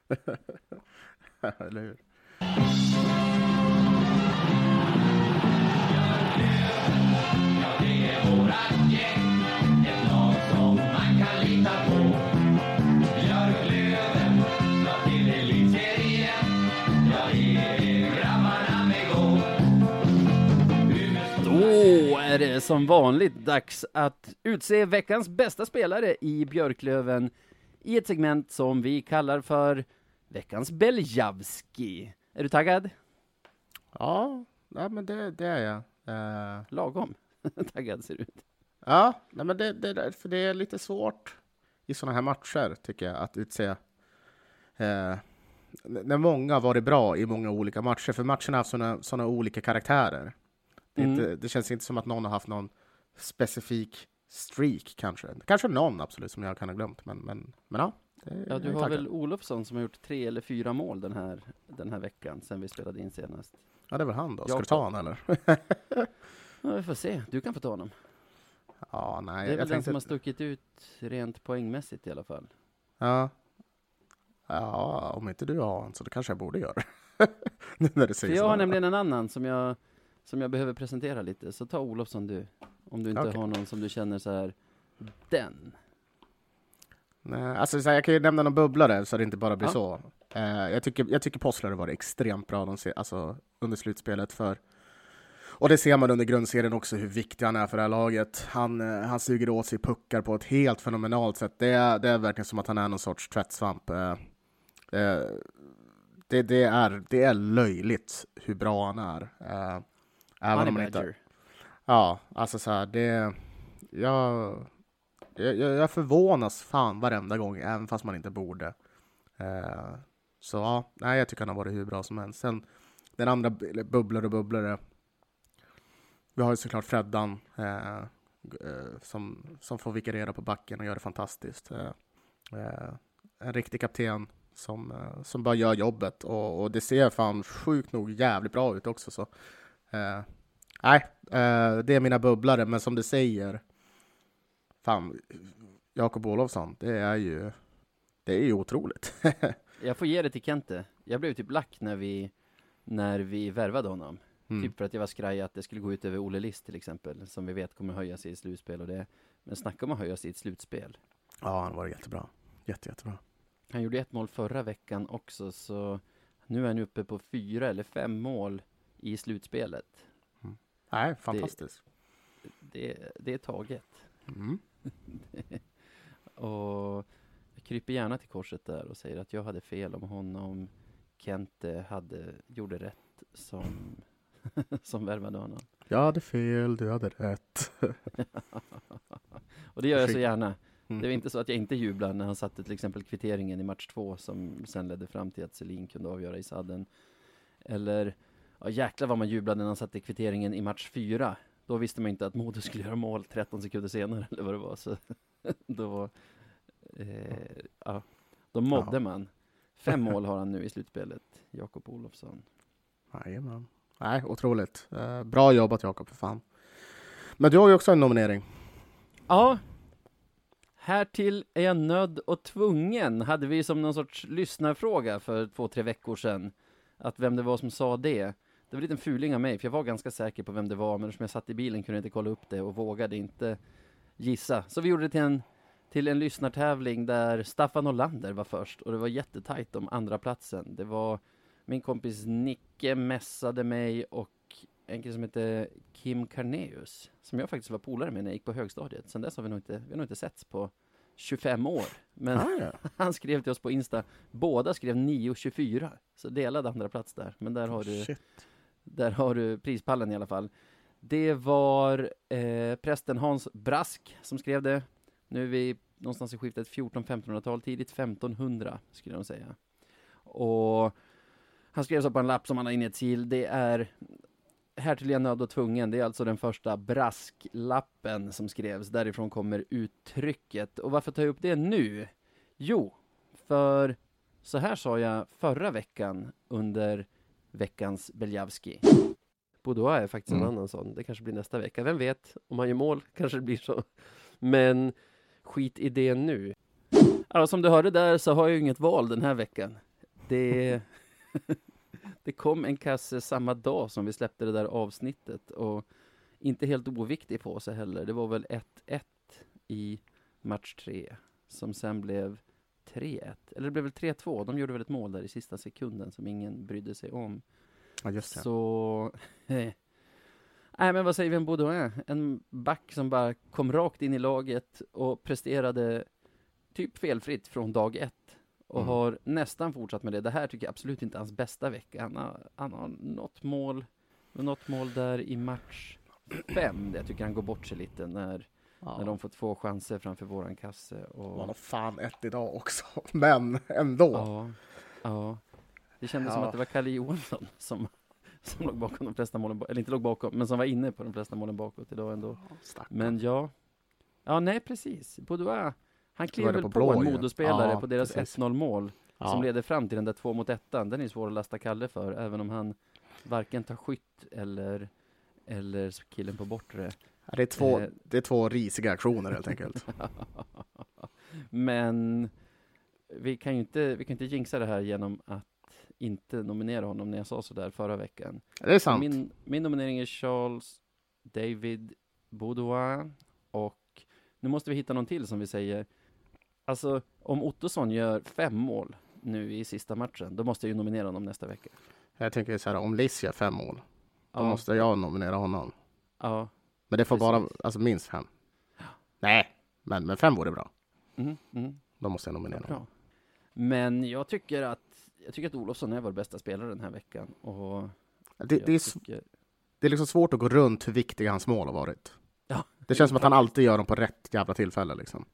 Eller hur? Är det som vanligt dags att utse veckans bästa spelare i Björklöven i ett segment som vi kallar för veckans Beljavski. Är du taggad? Ja, ja men det, det är jag. Eh, Lagom taggad ser du ut. Ja, nej, men det, det, för det är lite svårt i sådana här matcher, tycker jag, att utse n- när många har varit bra i många olika matcher, för matcherna har haft sådana olika karaktärer. Det, Mm. inte, det känns inte som att någon har haft någon specifik streak, kanske. Kanske någon, absolut, som jag kan ha glömt, men, men, men ja. Ja, du har väl Olofsson som har gjort tre eller fyra mål den här, den här veckan, sen vi spelade in senast. Ja, det är väl han då. Ska Jag du ta honom, eller? Ja, vi får se. Du kan få ta honom. ja, nej. Det är jag väl den tänkte- som har stuckit ut rent poängmässigt i alla fall. Ja. Ja, om inte du har honom så det kanske jag borde göra. nu när du För jag har nämligen en annan som jag, som jag behöver presentera lite, så ta Olofsson du. Om du inte Okej. har någon som du känner så här, den. Nej, alltså, så här, jag kan ju nämna någon bubblare så det inte bara blir Ja. så. Eh, jag tycker, jag tycker Postlare var extremt bra de se, alltså, under slutspelet. för Och det ser man under grundserien också hur viktig han är för det här laget. Han, eh, han suger åt sig puckar på ett helt fenomenalt sätt. Det är, det är verkligen som att han är någon sorts tvättsvamp. Eh, eh, det, det, är, det är löjligt hur bra han är. Eh, även om han inte... Ja, alltså så här, det... Jag, jag, jag förvånas fan varenda gång, även fast man inte borde. Eh, så ja, nej, jag tycker han har varit hur bra som helst. Sen den andra bu- eller bubblare och bubblare. Vi har ju såklart Freddan eh, eh, som, som får vikariera på backen och gör det fantastiskt. Eh, eh, en riktig kapten som, eh, som bara gör jobbet och, och det ser fan sjukt nog jävligt bra ut också. Så. Eh, Nej, eh, det är mina bubblare, men som du säger, fan, Jakob Olofsson, det är ju, det är ju otroligt. Jag får ge det till Kente. Jag blev typ lack när vi, när vi värvade honom. Mm. Typ för att jag var skraj att det skulle gå ut över Olle List till exempel, som vi vet kommer höja sig i slutspel och det. Men snacka om att höja sig i ett slutspel. Ja, han var jättebra. Jätte, jättebra. Han gjorde ett mål förra veckan också, så nu är han uppe på fyra eller fem mål i slutspelet. Nej, fantastiskt. Det, det är taget. Mm. Och jag kryper gärna till korset där och säger att jag hade fel om honom. Kente hade, gjorde rätt som, som värvade honom. Jag hade fel, du hade rätt. Och det gör jag så gärna. Mm. Det är inte så att jag inte jublar när han satte till exempel kvitteringen i match två som sen ledde fram till att Selin kunde avgöra i sadden. Eller, ja jäklar vad man jublade när han satte kvitteringen i match fyra. Då visste man inte att Modo skulle göra mål 13 sekunder senare eller vad det var. Så då, var, eh, ja, då mådde Ja. man. Fem mål har han nu i slutspelet, Jakob Olofsson. Jajamän. Nej, otroligt. Eh, bra jobbat Jakob, för fan. Men du har ju också en nominering. Ja, härtill är jag nödd och tvungen, hade vi som någon sorts lyssnarfråga för två, tre veckor sedan. Att vem det var som sa det. Det var en liten fuling av mig, för jag var ganska säker på vem det var, men eftersom jag satt i bilen kunde jag inte kolla upp det och vågade inte gissa. Så vi gjorde det till en, till en lyssnartävling där Staffan Olander var först, och det var jättetajt om andra platsen. Det var min kompis Nicke messade mig och en kille som heter Kim Carneus, som jag faktiskt var polare med när jag gick på högstadiet. Sen dess har vi nog inte, vi har nog inte setts på 25 år. Men Ah, ja. han skrev till oss på Insta, båda skrev 9.24, så delad andra plats där. Men där har du, Shit där har du prispallen i alla fall. Det var eh, prästen Hans Brask som skrev det. Nu är vi någonstans i skiftet 14-1500-tal, tidigt 1500 skulle jag säga. Och han skrev så på en lapp som han har inne i ett sil. Det är Härtill är jag och tvungen. Det är alltså den första brasklappen som skrevs. Därifrån kommer uttrycket. Och varför tar jag upp det nu? Jo, för så här sa jag förra veckan under veckans Beljavski. Boudoir är faktiskt en Mm. annan sån. Det kanske blir nästa vecka. Vem vet? Om han gör mål kanske det blir så. Men skit i det nu. Ja, som du hörde där så har jag ju inget val den här veckan. Det, det kom en kasse samma dag som vi släppte det där avsnittet och inte helt oviktig på sig heller. Det var väl 1-1 i match 3 som sen blev 3-1. Eller det blev väl 3-2. De gjorde väl ett mål där i sista sekunden som ingen brydde sig om. Ja, just det. Så... Nej, men vad säger vi om Baudouin? En back som bara kom rakt in i laget och presterade typ felfritt från dag ett. Och Mm. har nästan fortsatt med det. Det här tycker jag absolut inte är hans bästa vecka. Han har, han har något mål, något mål där i match fem. där Jag tycker han går bort sig lite när, Ja. när de får två chanser framför våran kasse. Och, var nog fan ett idag också, men ändå. Ja, ja. Det kändes som Ja. att det var Kalle Johansson som, som låg bakom de flesta målen, eller inte låg bakom, men som var inne på de flesta målen bakåt idag ändå. Stackarn. Men ja, ja nej precis. Boudoir, han klev väl på på, blå en. Modospelare Ja, på deras precis. 1-0 mål, ja. som leder fram till den där två mot ettan. Den är svår att lasta Kalle för, även om han varken tar skytt eller, eller killen på bortre. Det, är två, Eh. det är två risiga aktioner helt enkelt. Men vi kan ju inte, vi kan inte jinxa det här genom att inte nominera honom när jag sa sådär förra veckan. Det är sant. Min, min nominering är Charles David Boudoir och nu måste vi hitta någon till som vi säger. Alltså, om Ottosson gör fem mål nu i sista matchen, då måste jag ju nominera honom nästa vecka. Jag tänker så här, om Liss gör fem mål, då Ja, måste jag nominera honom. ja. Men det får Precis. bara, alltså minst fem. Nej, men, men fem vore bra. Mm, mm, Då måste jag nominera bra. Men jag tycker att jag tycker att Olofsson är vår bästa spelare den här veckan och Det, det, är, tycker, det är liksom svårt att gå runt hur viktiga hans mål har varit. Ja. Det känns som att han alltid gör dem på rätt jävla tillfälle liksom.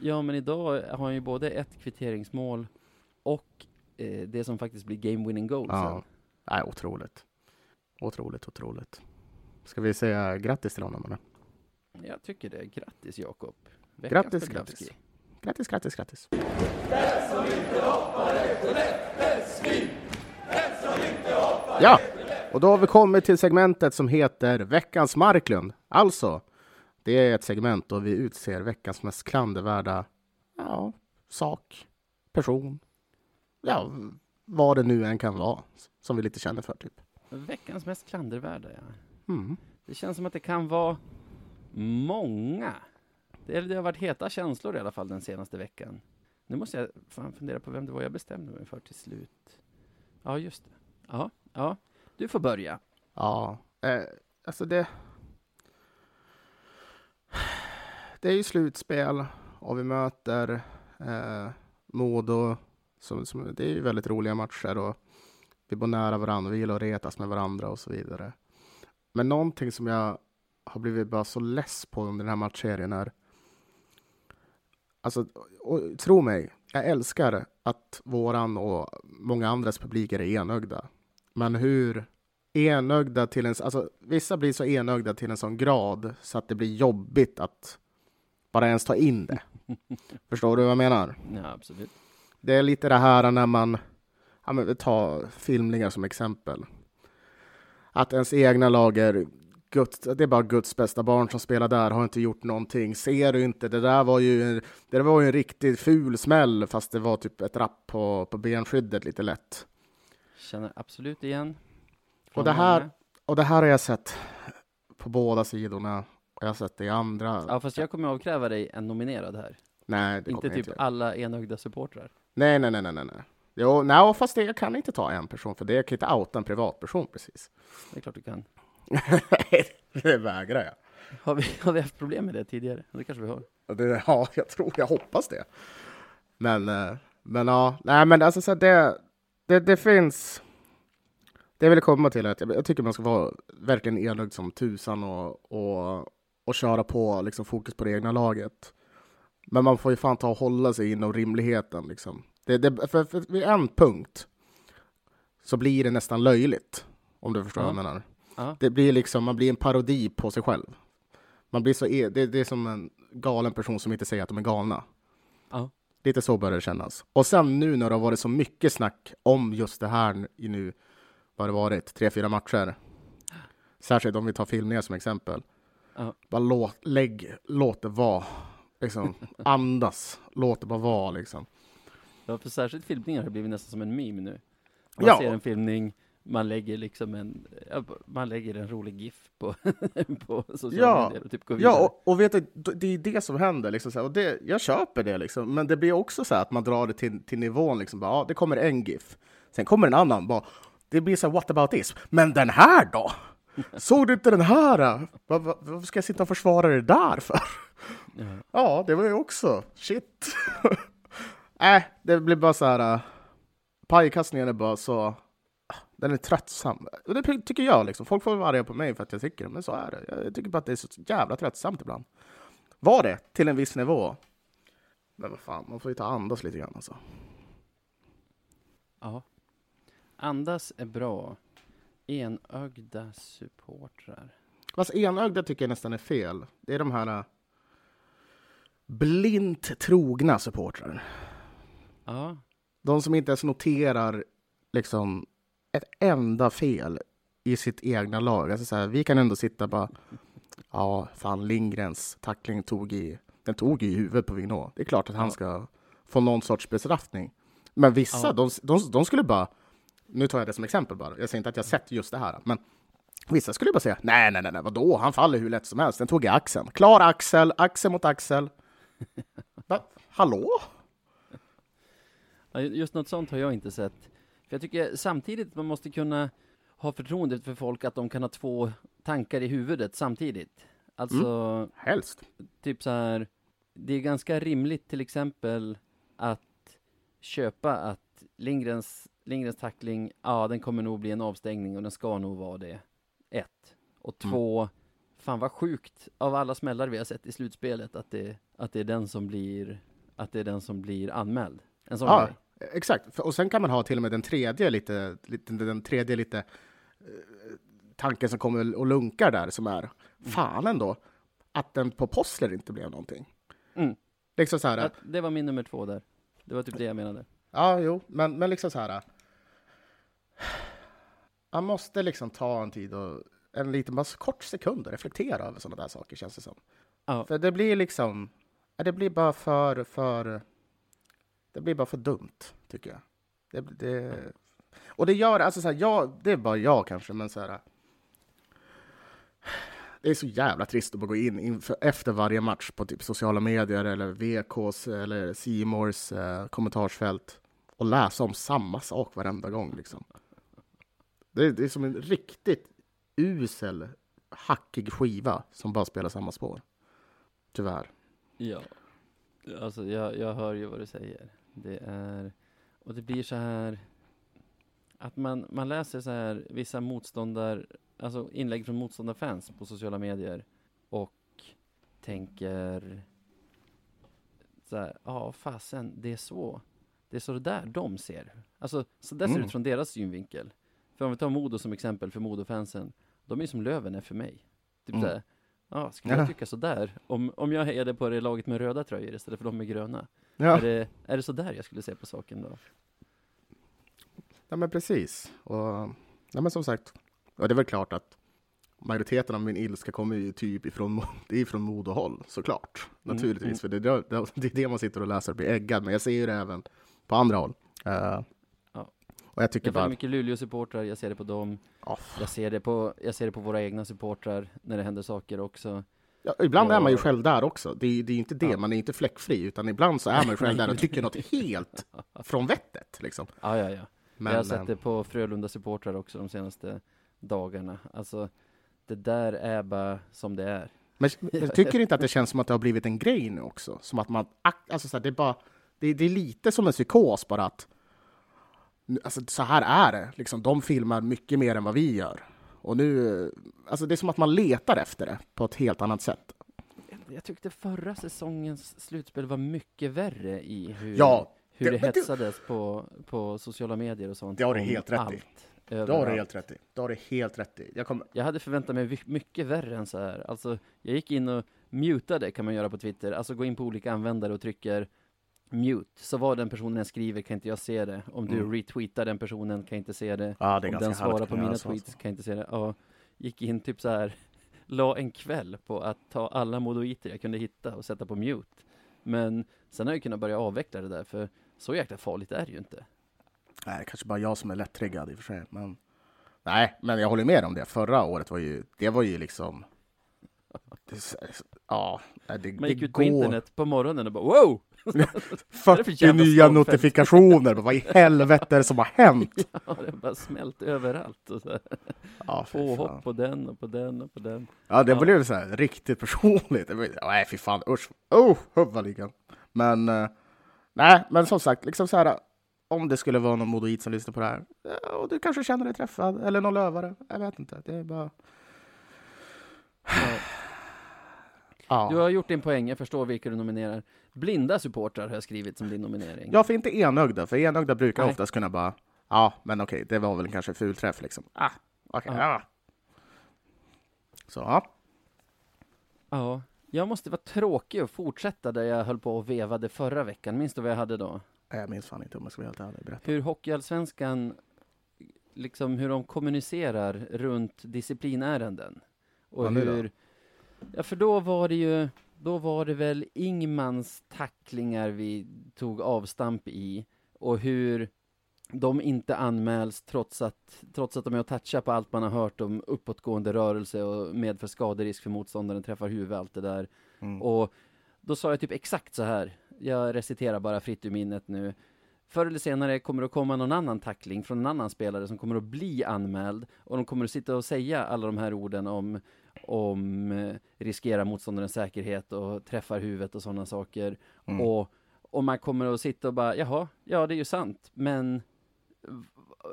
Ja, men idag har han ju både ett kvitteringsmål och eh, det som faktiskt blir game winning goal Ja. sen. Nej, otroligt. Otroligt, otroligt. Ska vi säga grattis till honom eller? Jag tycker det. Grattis Jakob. Grattis, grattis. Grattis, grattis, grattis. Ja, och då har vi kommit till segmentet som heter Veckans Marklund. Alltså, det är ett segment då vi utser veckans mest klandervärda ja, sak, person, ja, vad det nu än kan vara som vi lite känner för typ. Veckans mest klandervärda, ja. Mm. Det känns som att det kan vara många. Det, det har varit heta känslor i alla fall den senaste veckan. Nu måste jag fan fundera på vem det var jag bestämde mig för till slut. Ja, just det. Ja, ja. Du får börja. Ja, eh, alltså det... Det är ju slutspel och vi möter eh, Modo. Som, som, det är ju väldigt roliga matcher och vi bor nära varandra. Vi gillar att retas med varandra och så vidare. Men någonting som jag har blivit bara så less på under den här matchserien är Alltså, och, tro mig, jag älskar att våran och många andras publiker är enögda. Men hur enögda till en... Alltså, vissa blir så enögda till en sån grad så att det blir jobbigt att bara ens ta in det. Förstår du vad jag menar? Ja, absolut. Det är lite det här när man... Ja, men vi tar filmningar som exempel. Att ens egna lag är... Guds, det är bara Guds bästa barn som spelar där, har inte gjort någonting. Ser du inte? Det där var ju en, det var ju en riktigt ful smäll fast det var typ ett rapp på, på benskyddet lite lätt. Känner absolut igen. Och det här, och det här har jag sett på båda sidorna. Jag har sett det i andra. Ja, fast jag kommer avkräva dig en nominerad här. nej, det inte typ inte. alla enögda supportrar. Nej, nej, nej, nej, nej. Jo, nej, fast det, jag kan inte ta en person för det. Jag kan inte outa en privatperson precis. Det är klart du kan. det vägrar jag. Har vi, har vi haft problem med det tidigare? Det kanske vi har. Det, ja, jag tror, jag hoppas det. Men, eh, men ja, nej, men alltså så det, det, det finns. Det jag vill komma till är att jag, jag tycker man ska vara verkligen enögd som tusan och, och, och köra på liksom fokus på det egna laget. Men man får ju fan ta och hålla sig inom rimligheten liksom. Det, det, för, för vid en punkt så blir det nästan löjligt. Om du förstår Ja. vad jag menar. Ja. Det blir liksom, man blir en parodi på sig själv. Man blir så, e- det, det är som en galen person som inte säger att de är galna. Ja. Lite så börjar det kännas. Och sen nu när det har varit så mycket snack om just det här i nu, vad det varit, tre, fyra matcher. Särskilt om vi tar filmningar som exempel. Bara låt, lägg, låt det vara. Liksom, andas, låt det bara vara liksom. Ja, för särskilt filmningar har blivit nästan som en meme nu. Man Ja. ser en filmning, man lägger liksom en, man lägger en rolig GIF på, på sociala Ja. medier och typ går vidare. Ja, och, och vet du, det är det som händer. Liksom, och det, jag köper det, liksom. men det blir också så här att man drar det till, till nivån. Liksom, bara, ja, det kommer en GIF, sen kommer en annan. Bara, det blir så här, what about this? Men den här då? Såg du inte den här? Varför ska jag sitta och försvara det där för? Ja. Ja, det var ju också shit. äh, det blir bara så här. Uh, pajkastningen är bara så. Den är tröttsam. Och det tycker jag. Liksom. Folk får vara arga på mig för att jag tycker det, men så är det. Jag tycker bara att det är så jävla tröttsamt ibland. Var det till en viss nivå. Men vad fan, man får ju ta andas lite grann alltså. ja. Andas är bra. Enögda supportrar. Fast enögda tycker jag nästan är fel. Det är de här uh, blint trogna supportrar. Ja, De som inte ens noterar liksom ett enda fel i sitt egna lag. Alltså så här, vi kan ändå sitta bara, ja, fan Lindgrens tackling tog i, den tog i huvudet på Vinå. Det är klart att han Ja. ska få någon sorts bestraffning. Men vissa, Ja. de, de, de skulle bara, nu tar jag det som exempel bara. Jag säger inte att jag sett just det här, men vissa skulle bara säga nej, nej, nej, nej, vadå? Han faller hur lätt som helst. Den tog i axeln. Klar axel, axel mot axel. Va? Hallå? Just något sånt har jag inte sett. För jag tycker samtidigt att man måste kunna ha förtroende för folk att de kan ha två tankar i huvudet samtidigt. Alltså, Helst. typ så här, det är ganska rimligt till exempel att köpa att Lindgrens, Lindgrens tackling, ja den kommer nog bli en avstängning och den ska nog vara det. Ett. Och Mm. två, fan vad sjukt av alla smällar vi har sett i slutspelet att det, att det är den som blir, att det är den som blir anmäld. En sån Ja, grej. exakt. Och sen kan man ha till och med den tredje lite, lite den tredje lite eh, tanken som kommer och lunkar där som är fan ändå att den på Possler inte blev någonting. Mm. Liksom så här. Att det var min nummer två där. Det var typ det jag menade. Ja, jo, men, men liksom så här. Man måste liksom ta en tid och en liten, bara kort sekund och reflektera över sådana där saker känns det som. Ja. För det blir liksom, det blir bara för, för, det blir bara för dumt tycker jag. Det, det, och det gör, alltså så här, jag, det är bara jag kanske, men så här. Det är så jävla trist att bara gå in inför, efter varje match på typ sociala medier eller VKs eller Simors eh, kommentarsfält och läsa om samma sak varenda gång. Liksom. Det, är- det är som en riktigt usel, hackig skiva som bara spelar samma spår. Tyvärr. Ja. Alltså jag, jag hör ju vad du säger. Det är, och det blir så här att man, man läser så här vissa motståndar, alltså inlägg från motståndarfans på sociala medier och tänker så här, ja fasen, det är så, det är så det där de ser. Alltså, så där ser det Mm. ut från deras synvinkel. För om vi tar Modo som exempel för Modo-fansen, de är som Löven är för mig. Typ Mm. så här, ja, skulle Ja. jag tycka sådär? Om, om jag hejade på det laget med röda tröjor istället för de med gröna, Ja, är, det, är det så där jag skulle se på saken då? ja men precis. Och, ja, men som sagt, och det är väl klart att majoriteten av min ilska kommer ju typ ifrån, ifrån Modohåll, såklart. Mm, Naturligtvis, mm. för det, är det, det är det man sitter och läser och blir äggad. Men jag ser ju det även på andra håll. Ja. Och jag tycker Jag bara... mycket Luleå-supportrar, jag ser det på dem. Ja, Jag ser det på, jag ser det på våra egna supportrar när det händer saker också. Ja, ibland Ja. är man ju själv där också. Det är, det är inte det, Ja. man är inte fläckfri, utan ibland så är man själv där och tycker något helt från vettet. Liksom. Ja, ja, ja. Men, jag har sett eh, det på Frölunda-supportrar också de senaste dagarna. Alltså, det där är bara som det är. men, men tycker inte att det känns som att det har blivit en grej nu också? Som att man, alltså så här, det, är bara, det, det är lite som en psykos bara att alltså, så här är det. Liksom, de filmar mycket mer än vad vi gör. Och nu, alltså det är som att man letar efter det på ett helt annat sätt. Jag tyckte förra säsongens slutspel var mycket värre i hur, Ja, hur det- det, men du- hetsades på, på sociala medier och sånt. Det har du helt rätt i. allt, Det har du överallt. helt rätt i. Det har du helt rätt i. Jag kommer, Jag hade förväntat mig mycket värre än så här. Alltså, jag gick in och mutade kan man göra på Twitter. Alltså gå in på olika användare och trycker mute. Så vad den personen skriver kan inte jag se det. Om du Mm. retweetar den personen kan jag inte se det. ja, det Om den svarar på mina så, tweets alltså. kan jag inte se det. Ja, gick in typ så här, la en kväll på att ta alla modoiter jag kunde hitta och sätta på mute. Men sen har jag kunnat börja avveckla det där, för så jäkla farligt är det ju inte. Nej, det kanske bara jag som är lättriggad i och för sig. Men... Nej, men jag håller med om det. Förra året var ju, det var ju liksom... Det, ja, det, Man det gick ut på går... internet på morgonen och bara wow! Vad är det för 40 jävla nya notifikationer. Vad i helvete är det som har hänt? Ja, det bara smält överallt och så. Ja. Påhopp på den och på den och på den. ja det Ja. blev så här riktigt personligt. Nej, fy fan. Usch. Oh. Men, eh, nej, men som sagt, liksom så här. Om det skulle vara någon modoit som lyssnar på det här ja, och du kanske känner dig träffad eller någon lövare. Jag vet inte. Det är bara... Ja. Du har gjort din poäng, jag förstår vilka du nominerar. Blinda supportrar har jag skrivit som din nominering. Ja, för inte enögda, för enögda brukar Nej. oftast kunna bara, ja, men okej, det var väl kanske fulträff liksom. Ah, okej, Ja. ja. Så, ja. Ja, jag måste vara tråkig och fortsätta där jag höll på och vevade förra veckan. Minns du vad jag hade då? Jag minns fan inte om jag ska vara helt ärlig. Berätta. Hur Hockeyallsvenskan, liksom hur de kommunicerar runt disciplinärenden. Och Ja, hur, ja för då var det ju, då var det väl Ingmans tacklingar vi tog avstamp i och hur de inte anmäls trots att, trots att de är och touchar på allt man har hört om uppåtgående rörelse och medför skaderisk för motståndaren, träffar huvudet, allt det där. Mm. Och då sa jag typ exakt så här, jag reciterar bara fritt ur minnet nu. Förr eller senare kommer det att komma någon annan tackling från en annan spelare som kommer att bli anmäld och de kommer att sitta och säga alla de här orden om, om eh, riskera motståndarens säkerhet och träffar huvudet och sådana saker. Mm. Och, och man kommer att sitta och bara, jaha, ja det är ju sant, men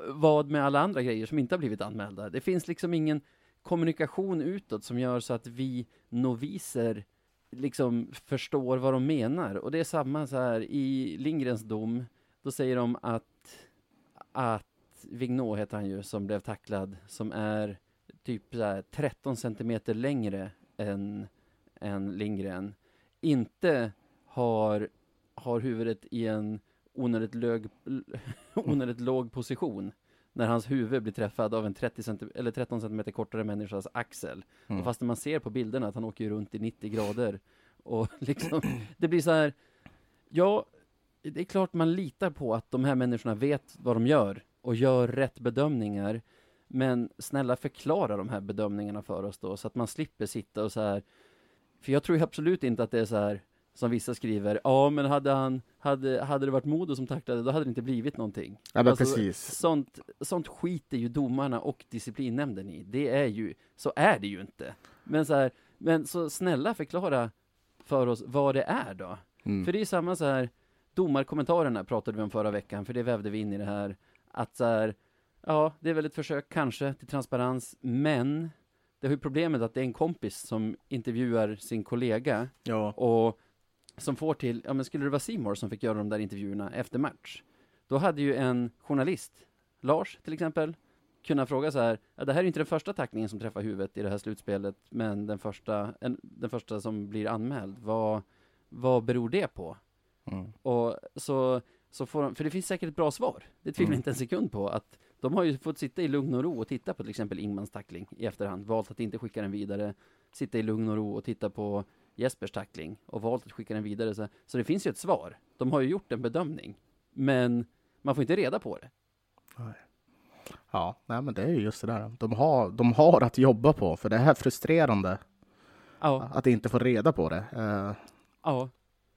vad med alla andra grejer som inte har blivit anmälda? Det finns liksom ingen kommunikation utåt som gör så att vi noviser liksom förstår vad de menar. Och det är samma så här i Lindgrens dom, då säger de att, att Vignot heter han ju, som blev tacklad, som är typ så här 13 centimeter längre än, än Lindgren, inte har, har huvudet i en onödigt, lög, onödigt låg position när hans huvud blir träffad av en 30 centi- eller 13 centimeter kortare människas axel. Mm. Och fast man ser på bilderna att han åker runt i 90 grader och liksom, det blir så här, ja, det är klart man litar på att de här människorna vet vad de gör och gör rätt bedömningar. Men snälla förklara de här bedömningarna för oss då, så att man slipper sitta och så här. För jag tror ju absolut inte att det är så här som vissa skriver, ja men hade han, hade, hade det varit Modo som tacklade, då hade det inte blivit någonting. Ja, men Alltså, precis. Sånt, sånt skiter ju domarna och disciplinnämnden i. Det är ju, så är det ju inte. Men så här, men så snälla förklara för oss vad det är då. Mm. För det är samma så här, domarkommentarerna pratade vi om förra veckan, för det vävde vi in i det här, att så här, ja, det är väl ett försök kanske till transparens, men det har ju problemet att det är en kompis som intervjuar sin kollega Ja. och som får till, ja men skulle det vara Seymour som fick göra de där intervjuerna efter match, då hade ju en journalist, Lars till exempel, kunnat fråga så här, ja, det här är inte den första tacklingen som träffar huvudet i det här slutspelet, men den första, en, den första som blir anmäld, vad, vad beror det på? Mm. Och så, så får de, för det finns säkert ett bra svar, det tvivlar Mm. inte en sekund på, att de har ju fått sitta i lugn och ro och titta på till exempel Ingmans tackling i efterhand, valt att inte skicka den vidare, sitta i lugn och ro och titta på Jespers tackling och valt att skicka den vidare. Så, så det finns ju ett svar. De har ju gjort en bedömning, men man får inte reda på det. Ja, nej, men det är ju just det där. De har, de har att jobba på, för det är frustrerande Ja, att inte få reda på det. Uh, ja.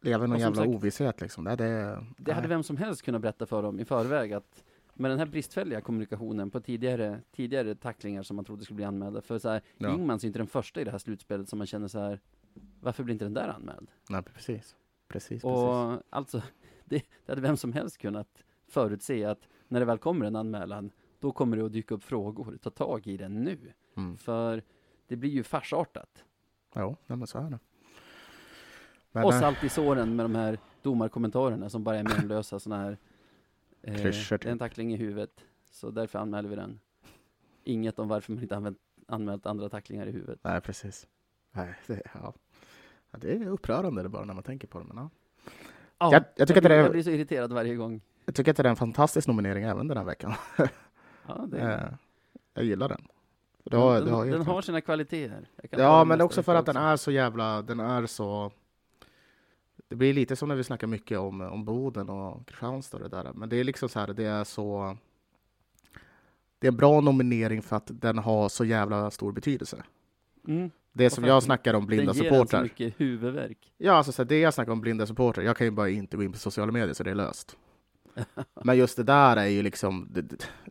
leva i någon jävla sagt- ovisshet liksom. Det, det, Det hade nej. vem som helst kunnat berätta för dem i förväg att med den här bristfälliga kommunikationen på tidigare, tidigare tacklingar som man trodde skulle bli anmälda. För så här, Ja. Ingmans är inte den första i det här slutspelet som man känner så här, varför blir inte den där anmäld? Nej, precis. Precis, Och precis. alltså, det, det hade vem som helst kunnat förutse att när det väl kommer en anmälan, då kommer det att dyka upp frågor. Ta tag i den nu. Mm. För det blir ju farsartat. Nej, men så är det. Men, och eh, salt i såren med de här domarkommentarerna som bara är menlösa sådana här Klyschor, typ. En tackling i huvudet, så därför anmäler vi den. Inget om varför man inte använt, anmält andra tacklingar i huvudet. Nej, precis. Nej, det, ja. Ja, det är upprörande det bara när man tänker på det. Men, ja. Ja, Jag- jag tycker att det är- jag blir så irriterad varje gång. Jag tycker att det är en fantastisk nominering även den här veckan. Ja, det, Eh, jag gillar den. Har, den, den har sina kvaliteter. Jag Ja, men också för att den är så jävla, den är så... Det blir lite som när vi snackar mycket om, om Boden och Kristianstad och det där. Men det är liksom så här, det är så... Det är en bra nominering för att den har så jävla stor betydelse. Mm. Det som jag snackar om blinda Den ger en så supportrar. mycket huvudvärk. Ja, alltså så här, det jag snackar om blinda supportrar, jag kan ju bara inte gå in på sociala medier så det är löst. Men just det där är ju liksom, det,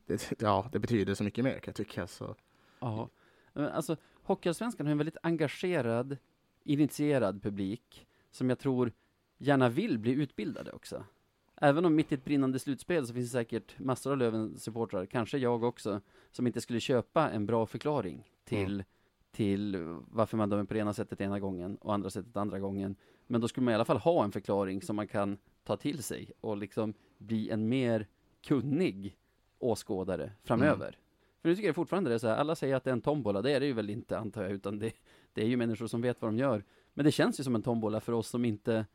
det, ja, det betyder så mycket mer kan jag tycka. Så. Ja. Alltså, Hockeyallsvenskan har en väldigt engagerad, initierad publik som jag tror gärna vill bli utbildade också. Även om mitt i ett brinnande slutspel så finns det säkert massor av Lövens supportrar, kanske jag också, som inte skulle köpa en bra förklaring till, till varför man dömer på det ena sättet ena gången och andra sättet andra gången. Men då skulle man i alla fall ha en förklaring som man kan ta till sig och liksom bli en mer kunnig åskådare framöver. För nu tycker jag fortfarande det är så här, alla säger att det är en tombola, det är det ju väl inte antar jag, utan det, det är ju människor som vet vad de gör. Men det känns ju som en tombola för oss som inte,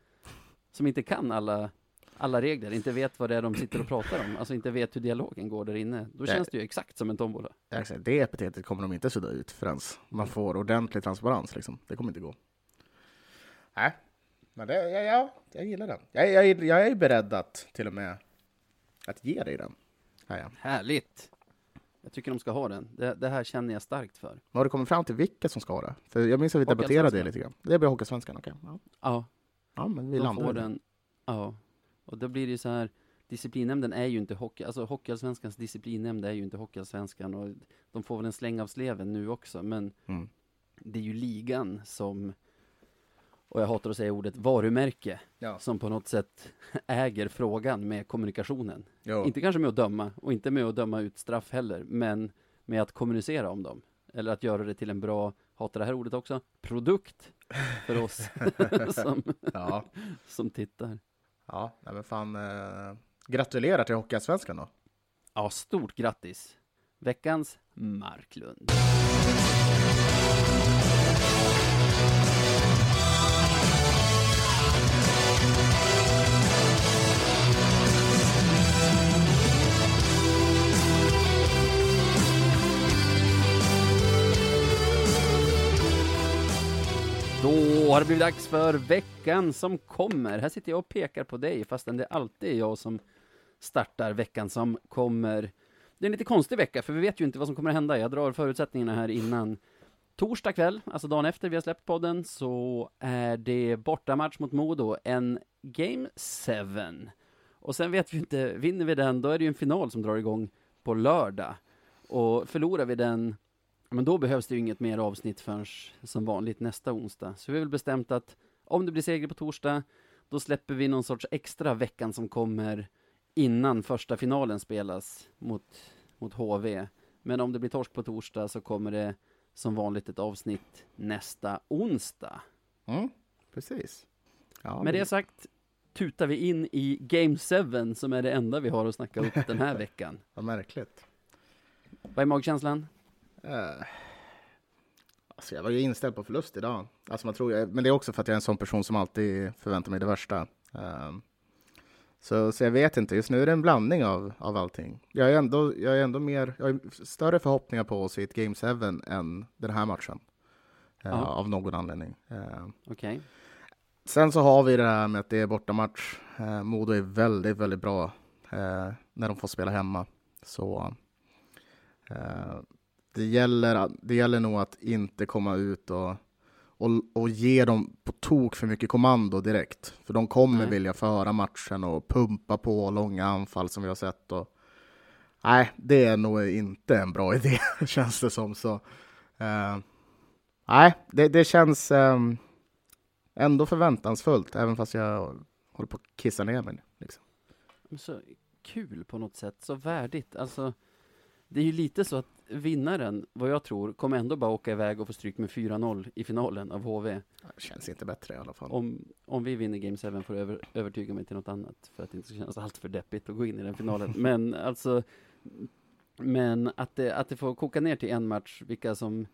som inte kan alla, alla regler, inte vet vad det är de sitter och pratar om, alltså inte vet hur dialogen går där inne. Då känns det ju exakt som en tombola. Exakt, Det epitetet kommer de inte sudda ut förrän man får ordentlig transparens. Liksom. Det kommer inte gå. Nej, men det, ja, ja, jag gillar den. Jag, jag, jag är beredd att till och med att ge dig den. Ja, ja. Härligt! Jag tycker de ska ha den. Det, det här känner jag starkt för. Har du kommit fram till vilka som ska ha det? För jag minns att vi debatterade det lite grann. Det blir Hockeysvenskan, okej. Ja. Ja, ja, men vi de landar får det. den. Ja. Och då blir det ju så här, disciplinnämnden är ju inte hockey, alltså Hockeyallsvenskans disciplinnämnd är ju inte Hockeyallsvenskan och de får väl en släng av sleven nu också, men Mm. det är ju ligan som, och jag hatar att säga ordet varumärke, Ja. som på något sätt äger frågan med kommunikationen. Jo. Inte kanske med att döma, och inte med att döma ut straff heller, men med att kommunicera om dem. Eller att göra det till en bra, hatar det här ordet också, produkt för oss som, Ja, som tittar. ja men fan. Eh, gratulerar till Hockeyallsvenskan då. Ja, stort grattis! Veckans Marklund. Då har det blivit dags för veckan som kommer. Här sitter jag och pekar på dig, fastän det alltid är jag som startar veckan som kommer. Det är en lite konstig vecka, för vi vet ju inte vad som kommer att hända. Jag drar förutsättningarna här innan. Torsdag kväll, alltså dagen efter vi har släppt podden, så är det bortamatch mot Modo, en Game 7. Och sen vet vi inte, vinner vi den, då är det ju en final som drar igång på lördag. Och förlorar vi den, men då behövs det ju inget mer avsnitt förrän som vanligt nästa onsdag. Så vi har väl bestämt att om det blir seger på torsdag, då släpper vi någon sorts extra veckan som kommer innan första finalen spelas mot, mot HV. Men om det blir torsk på torsdag så kommer det som vanligt ett avsnitt nästa onsdag. Mm, precis. Ja, Med men- det sagt tutar vi in i Game 7 som är det enda vi har att snacka upp den här veckan. Vad märkligt. Vad är magkänslan? Eh, alltså jag var ju inställd på förlust idag. Alltså man tror, jag- men det är också för att jag är en sån person som alltid förväntar mig det värsta. Ehm, så, så jag vet inte, just nu är det en blandning av, av allting. Jag är, ändå, jag är ändå mer, jag har större förhoppningar på oss i ett Game 7 än den här matchen. Eh, Ja. Av någon anledning. Ehm, Okej. Sen så har vi det här med att det är bortamatch. Eh, Modo är väldigt, väldigt bra när de får spela hemma. Så det, gäller, det gäller nog att inte komma ut och, och, och ge dem på tok för mycket kommando direkt. För de kommer Nej. vilja föra matchen och pumpa på långa anfall som vi har sett. Och, nej, det är nog inte en bra idé, känns det som. Så, eh, nej, det, det känns... ehm, ändå förväntansfullt, även fast jag håller på att kissa ner mig. Liksom. Så kul på något sätt, så värdigt. Alltså, det är ju lite så att vinnaren, vad jag tror, kommer ändå bara åka iväg och få stryk med 4-0 i finalen av HV. Det känns inte bättre i alla fall. Om, om vi vinner Game 7 får över, övertyga mig till något annat, för att det inte ska kännas allt för deppigt att gå in i den finalen. Men alltså, men att det, att det får koka ner till en match, vilka som,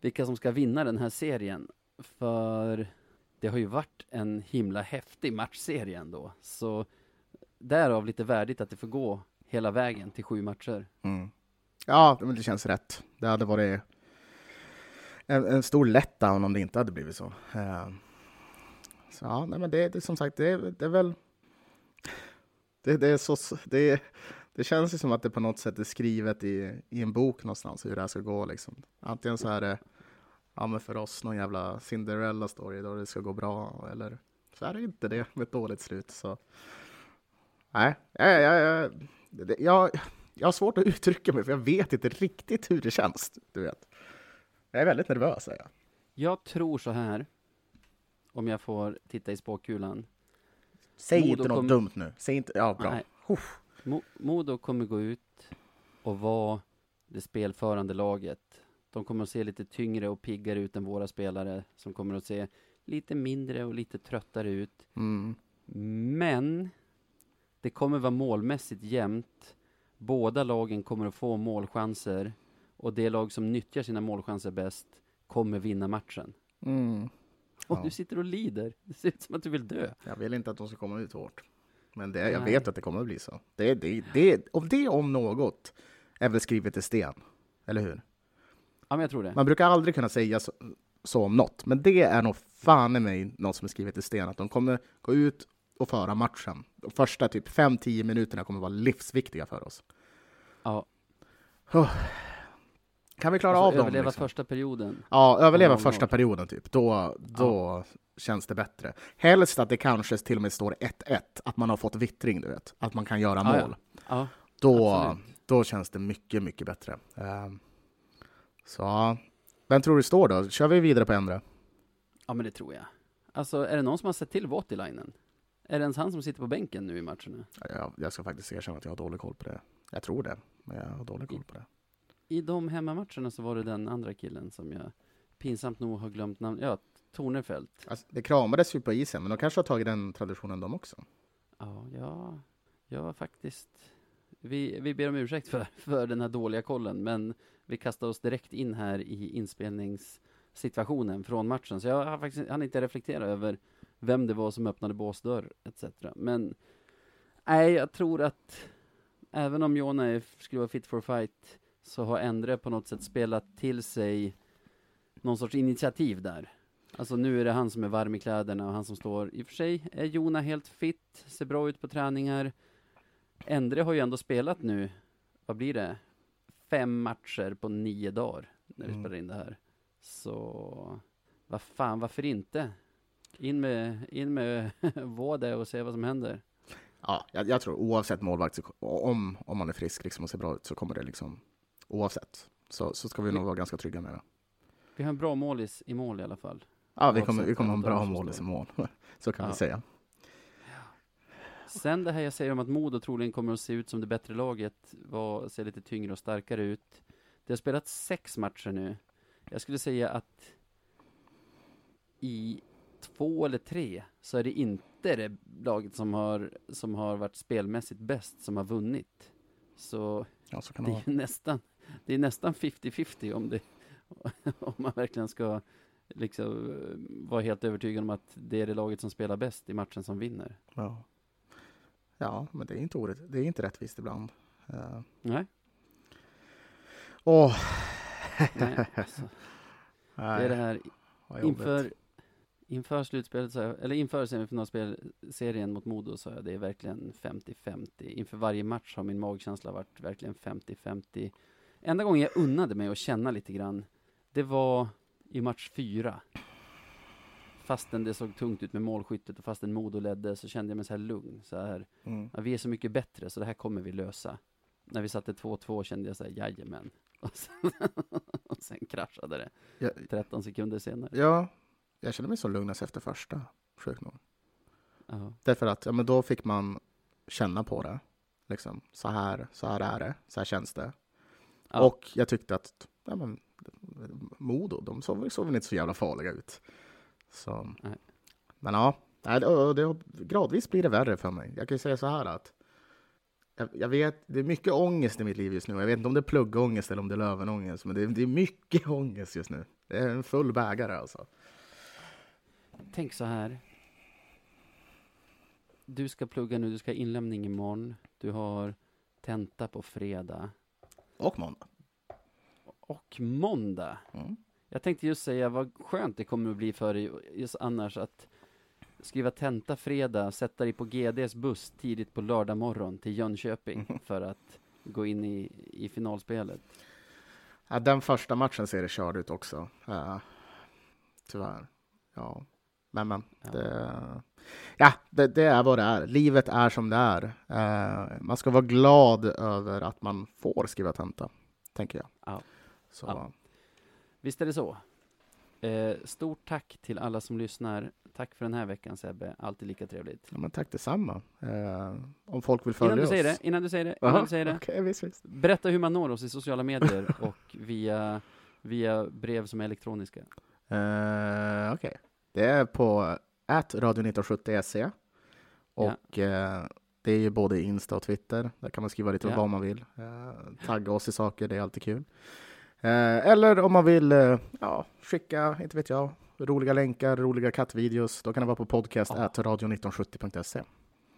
vilka som ska vinna den här serien. För det har ju varit en himla häftig matchserie ändå. Så därav lite värdigt att det får gå hela vägen till sju matcher. Mm. Ja, men det känns rätt. Det hade varit en, en stor letdown om det inte hade blivit så. Eh, så ja, nej, men det, det som sagt, det, det är väl... Det, det, är så, det, det känns ju som att det på något sätt är skrivet i, i en bok någonstans hur det här ska gå. Liksom. Antingen så är det ja, men för oss någon jävla Cinderella story då det ska gå bra eller så är det inte det med ett dåligt slut. Så. Nej, jag, jag, jag, jag, jag har svårt att uttrycka mig för jag vet inte riktigt hur det känns. Du vet. Jag är väldigt nervös. Är jag. Jag tror så här, om jag får titta i spåkulan. Säg Modo inte något kom- dumt nu. Säg inte, ja bra. Mo- Modo kommer gå ut och vara det spelförande laget. De kommer att se lite tyngre och piggare ut än våra spelare, som kommer att se lite mindre och lite tröttare ut. Mm. Men det kommer vara målmässigt jämnt. Båda lagen kommer att få målchanser och det lag som nyttjar sina målchanser bäst kommer vinna matchen. Mm. Och Ja. du sitter och lider. Det ser ut som att du vill dö. Jag vill inte att de ska komma ut hårt. Men det, jag Nej. vet att det kommer att bli så. Det, det, det, om det om något är väl skrivet i sten. Eller hur? Ja, men jag tror det. Man brukar aldrig kunna säga så, så om något. Men det är nog fan i mig något som är skrivet i sten. Att de kommer gå ut och föra matchen. De första typ 5-10 minuterna kommer vara livsviktiga för oss. Ja, Kan vi klara alltså, av dem? överleva liksom? första perioden. Ja, överleva Noll, första perioden typ. Då, då känns det bättre. Helst att det kanske till och med står 1-1, att man har fått vittring, du vet. Att man kan göra Ja, ja. mål. Ja, Då, absolut. då känns det mycket, mycket bättre. Ehm, så, ja. vem tror du står då? Kör vi vidare på ändra? ja, men det tror jag. Alltså, är det någon som har sett till Voutilainen? Är det ens han som sitter på bänken nu i matcherna? Jag, jag ska faktiskt erkänna att jag har dålig koll på det. Jag tror det, men jag har dålig koll på det. I de hemmamatcherna så var det den andra killen som jag pinsamt nog har glömt namn. Ja, Tornefelt. Alltså, det kramades ju på isen, men de kanske har tagit den traditionen de också. Ja, ja, jag var faktiskt... Vi, vi ber om ursäkt för, för den här dåliga kollen, men vi kastade oss direkt in här i inspelningssituationen från matchen, så jag har faktiskt hann inte reflektera över vem det var som öppnade båsdörr etc. Men nej, jag tror att även om Jona skulle vara fit for fight så har Endre på något sätt spelat till sig någon sorts initiativ där. Alltså nu är det han som är varm i kläderna och han som står. I och för sig är Jona helt fit, ser bra ut på träningar. Endre har ju ändå spelat nu, vad blir det? Fem matcher på nio dagar när vi Mm. spelar in det här. Så vad fan, varför inte? In med, in med Våde och se vad som händer. Ja, jag, jag tror oavsett målvakt, så, om, om man är frisk liksom och ser bra ut, så kommer det liksom oavsett. Så, så ska vi nog vara ganska trygga med det. Vi har en bra målis i mål i alla fall. Ja, vi kommer, vi kommer ha en bra som mål i mål. Så kan Ja. vi säga. Sen det här jag säger om att Modo troligen kommer att se ut som det bättre laget, var, ser lite tyngre och starkare ut. Det har spelat sex matcher nu. Jag skulle säga att i två eller tre så är det inte det laget som har, som har varit spelmässigt bäst som har vunnit. Så Ja, så det det är nästan, det är nästan 50-50 om det, om man verkligen ska liksom eh, vara helt övertygad om att det är det laget som spelar bäst i matchen som vinner. Ja. ja, men det är inte, orätt, det är inte rättvist ibland. Uh, Nej, åh, nej alltså. Det är det här inför, inför slutspelet, så jag, eller inför semifinalserien mot Modo så är det verkligen 50-50. Inför varje match har min magkänsla varit verkligen 50-50. Enda gången jag unnade mig att känna lite grann, det var i match fyra. Fastän det såg tungt ut med målskyttet och fastän Modo ledde så kände jag mig så här lugn. Så här, Mm. ja, vi är så mycket bättre så det här kommer vi lösa. När vi satte 2-2 kände jag så här, jajamän. Och sen, och sen kraschade det. Ja, 13 sekunder senare. ja, jag kände mig så lugnast efter första, sjukt nog. Ja. Därför att ja, men då fick man känna på det. Liksom, så, här, så här är det, så här känns det. Ja. Och jag tyckte att ja, men, Modo, de såg, såg väl inte så jävla farliga ut. Så. Nej. Men ja, det, det, gradvis blir det värre för mig. Jag kan ju säga så här att jag, jag vet, det är mycket ångest i mitt liv just nu. Jag vet inte om det är pluggångest eller om det är lövenångest, men det, är- det är mycket ångest just nu. Det är en full bägare alltså. Tänk så här. Du ska plugga nu, du ska ha inlämning imorgon. Du har tenta på fredag. Och måndag. Och måndag. Mm. Jag tänkte just säga vad skönt det kommer att bli för dig just annars att skriva tenta fredag, sätta dig på GDs buss tidigt på lördag morgon till Jönköping för att gå in i, i finalspelet. Ja, den första matchen ser det körd ut också. Uh, tyvärr. Ja, men men. Ja. Det, ja, det, det är vad det är. Livet är som det är. Eh, man ska vara glad över att man får skriva tenta, tänker jag. Ja. Så, Ja. Visst är det så. Eh, stort tack till alla som lyssnar. Tack för den här veckan Sebbe, alltid lika trevligt. ja, men tack detsamma. Eh, om folk vill följa Innan du oss. säger det, innan du säger det, innan du säger det. okej, visst, visst. Berätta hur man når oss i sociala medier och via, via brev som är elektroniska. Eh, Okej. Det är på radio1970se. Och eh, det är ju både Insta och Twitter. Där kan man skriva lite Ja. vad man vill. Eh, tagga oss i saker, det är alltid kul. Eh, eller om man vill eh, ja, skicka, inte vet jag, roliga länkar, roliga kattvideos. Då kan det vara på podcast Ja. radio1970.se.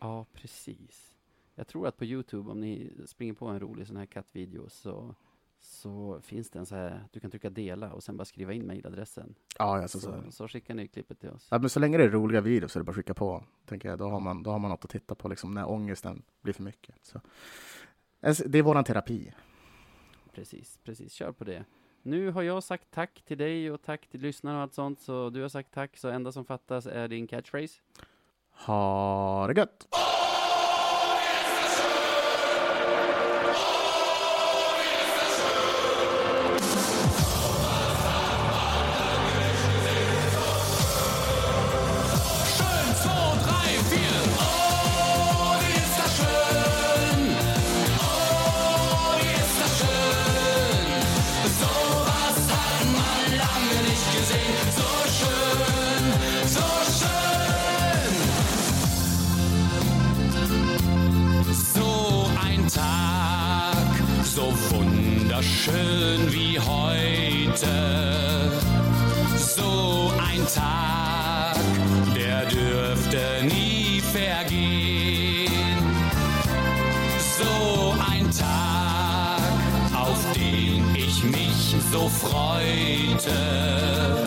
Ja, precis. Jag tror att på Youtube, om ni springer på en rolig sån här kattvideo, så, så finns det en så här, du kan trycka dela och sen bara skriva in mejladressen. Ja, alltså, så, så, så skickar ni klippet till oss. Ja, men så länge det är roliga videos så är det bara att skicka på, tänker jag. Då har man, då har man något att titta på liksom, när ångesten blir för mycket. Så. Det är våran terapi. Precis, precis. Kör på det. Nu har jag sagt tack till dig och tack till lyssnarna och allt sånt, så du har sagt tack, så enda som fattas är din catchphrase. Ha det gött! schön wie heute. So ein Tag, der dürfte nie vergehen. So ein Tag, auf den ich mich so freute.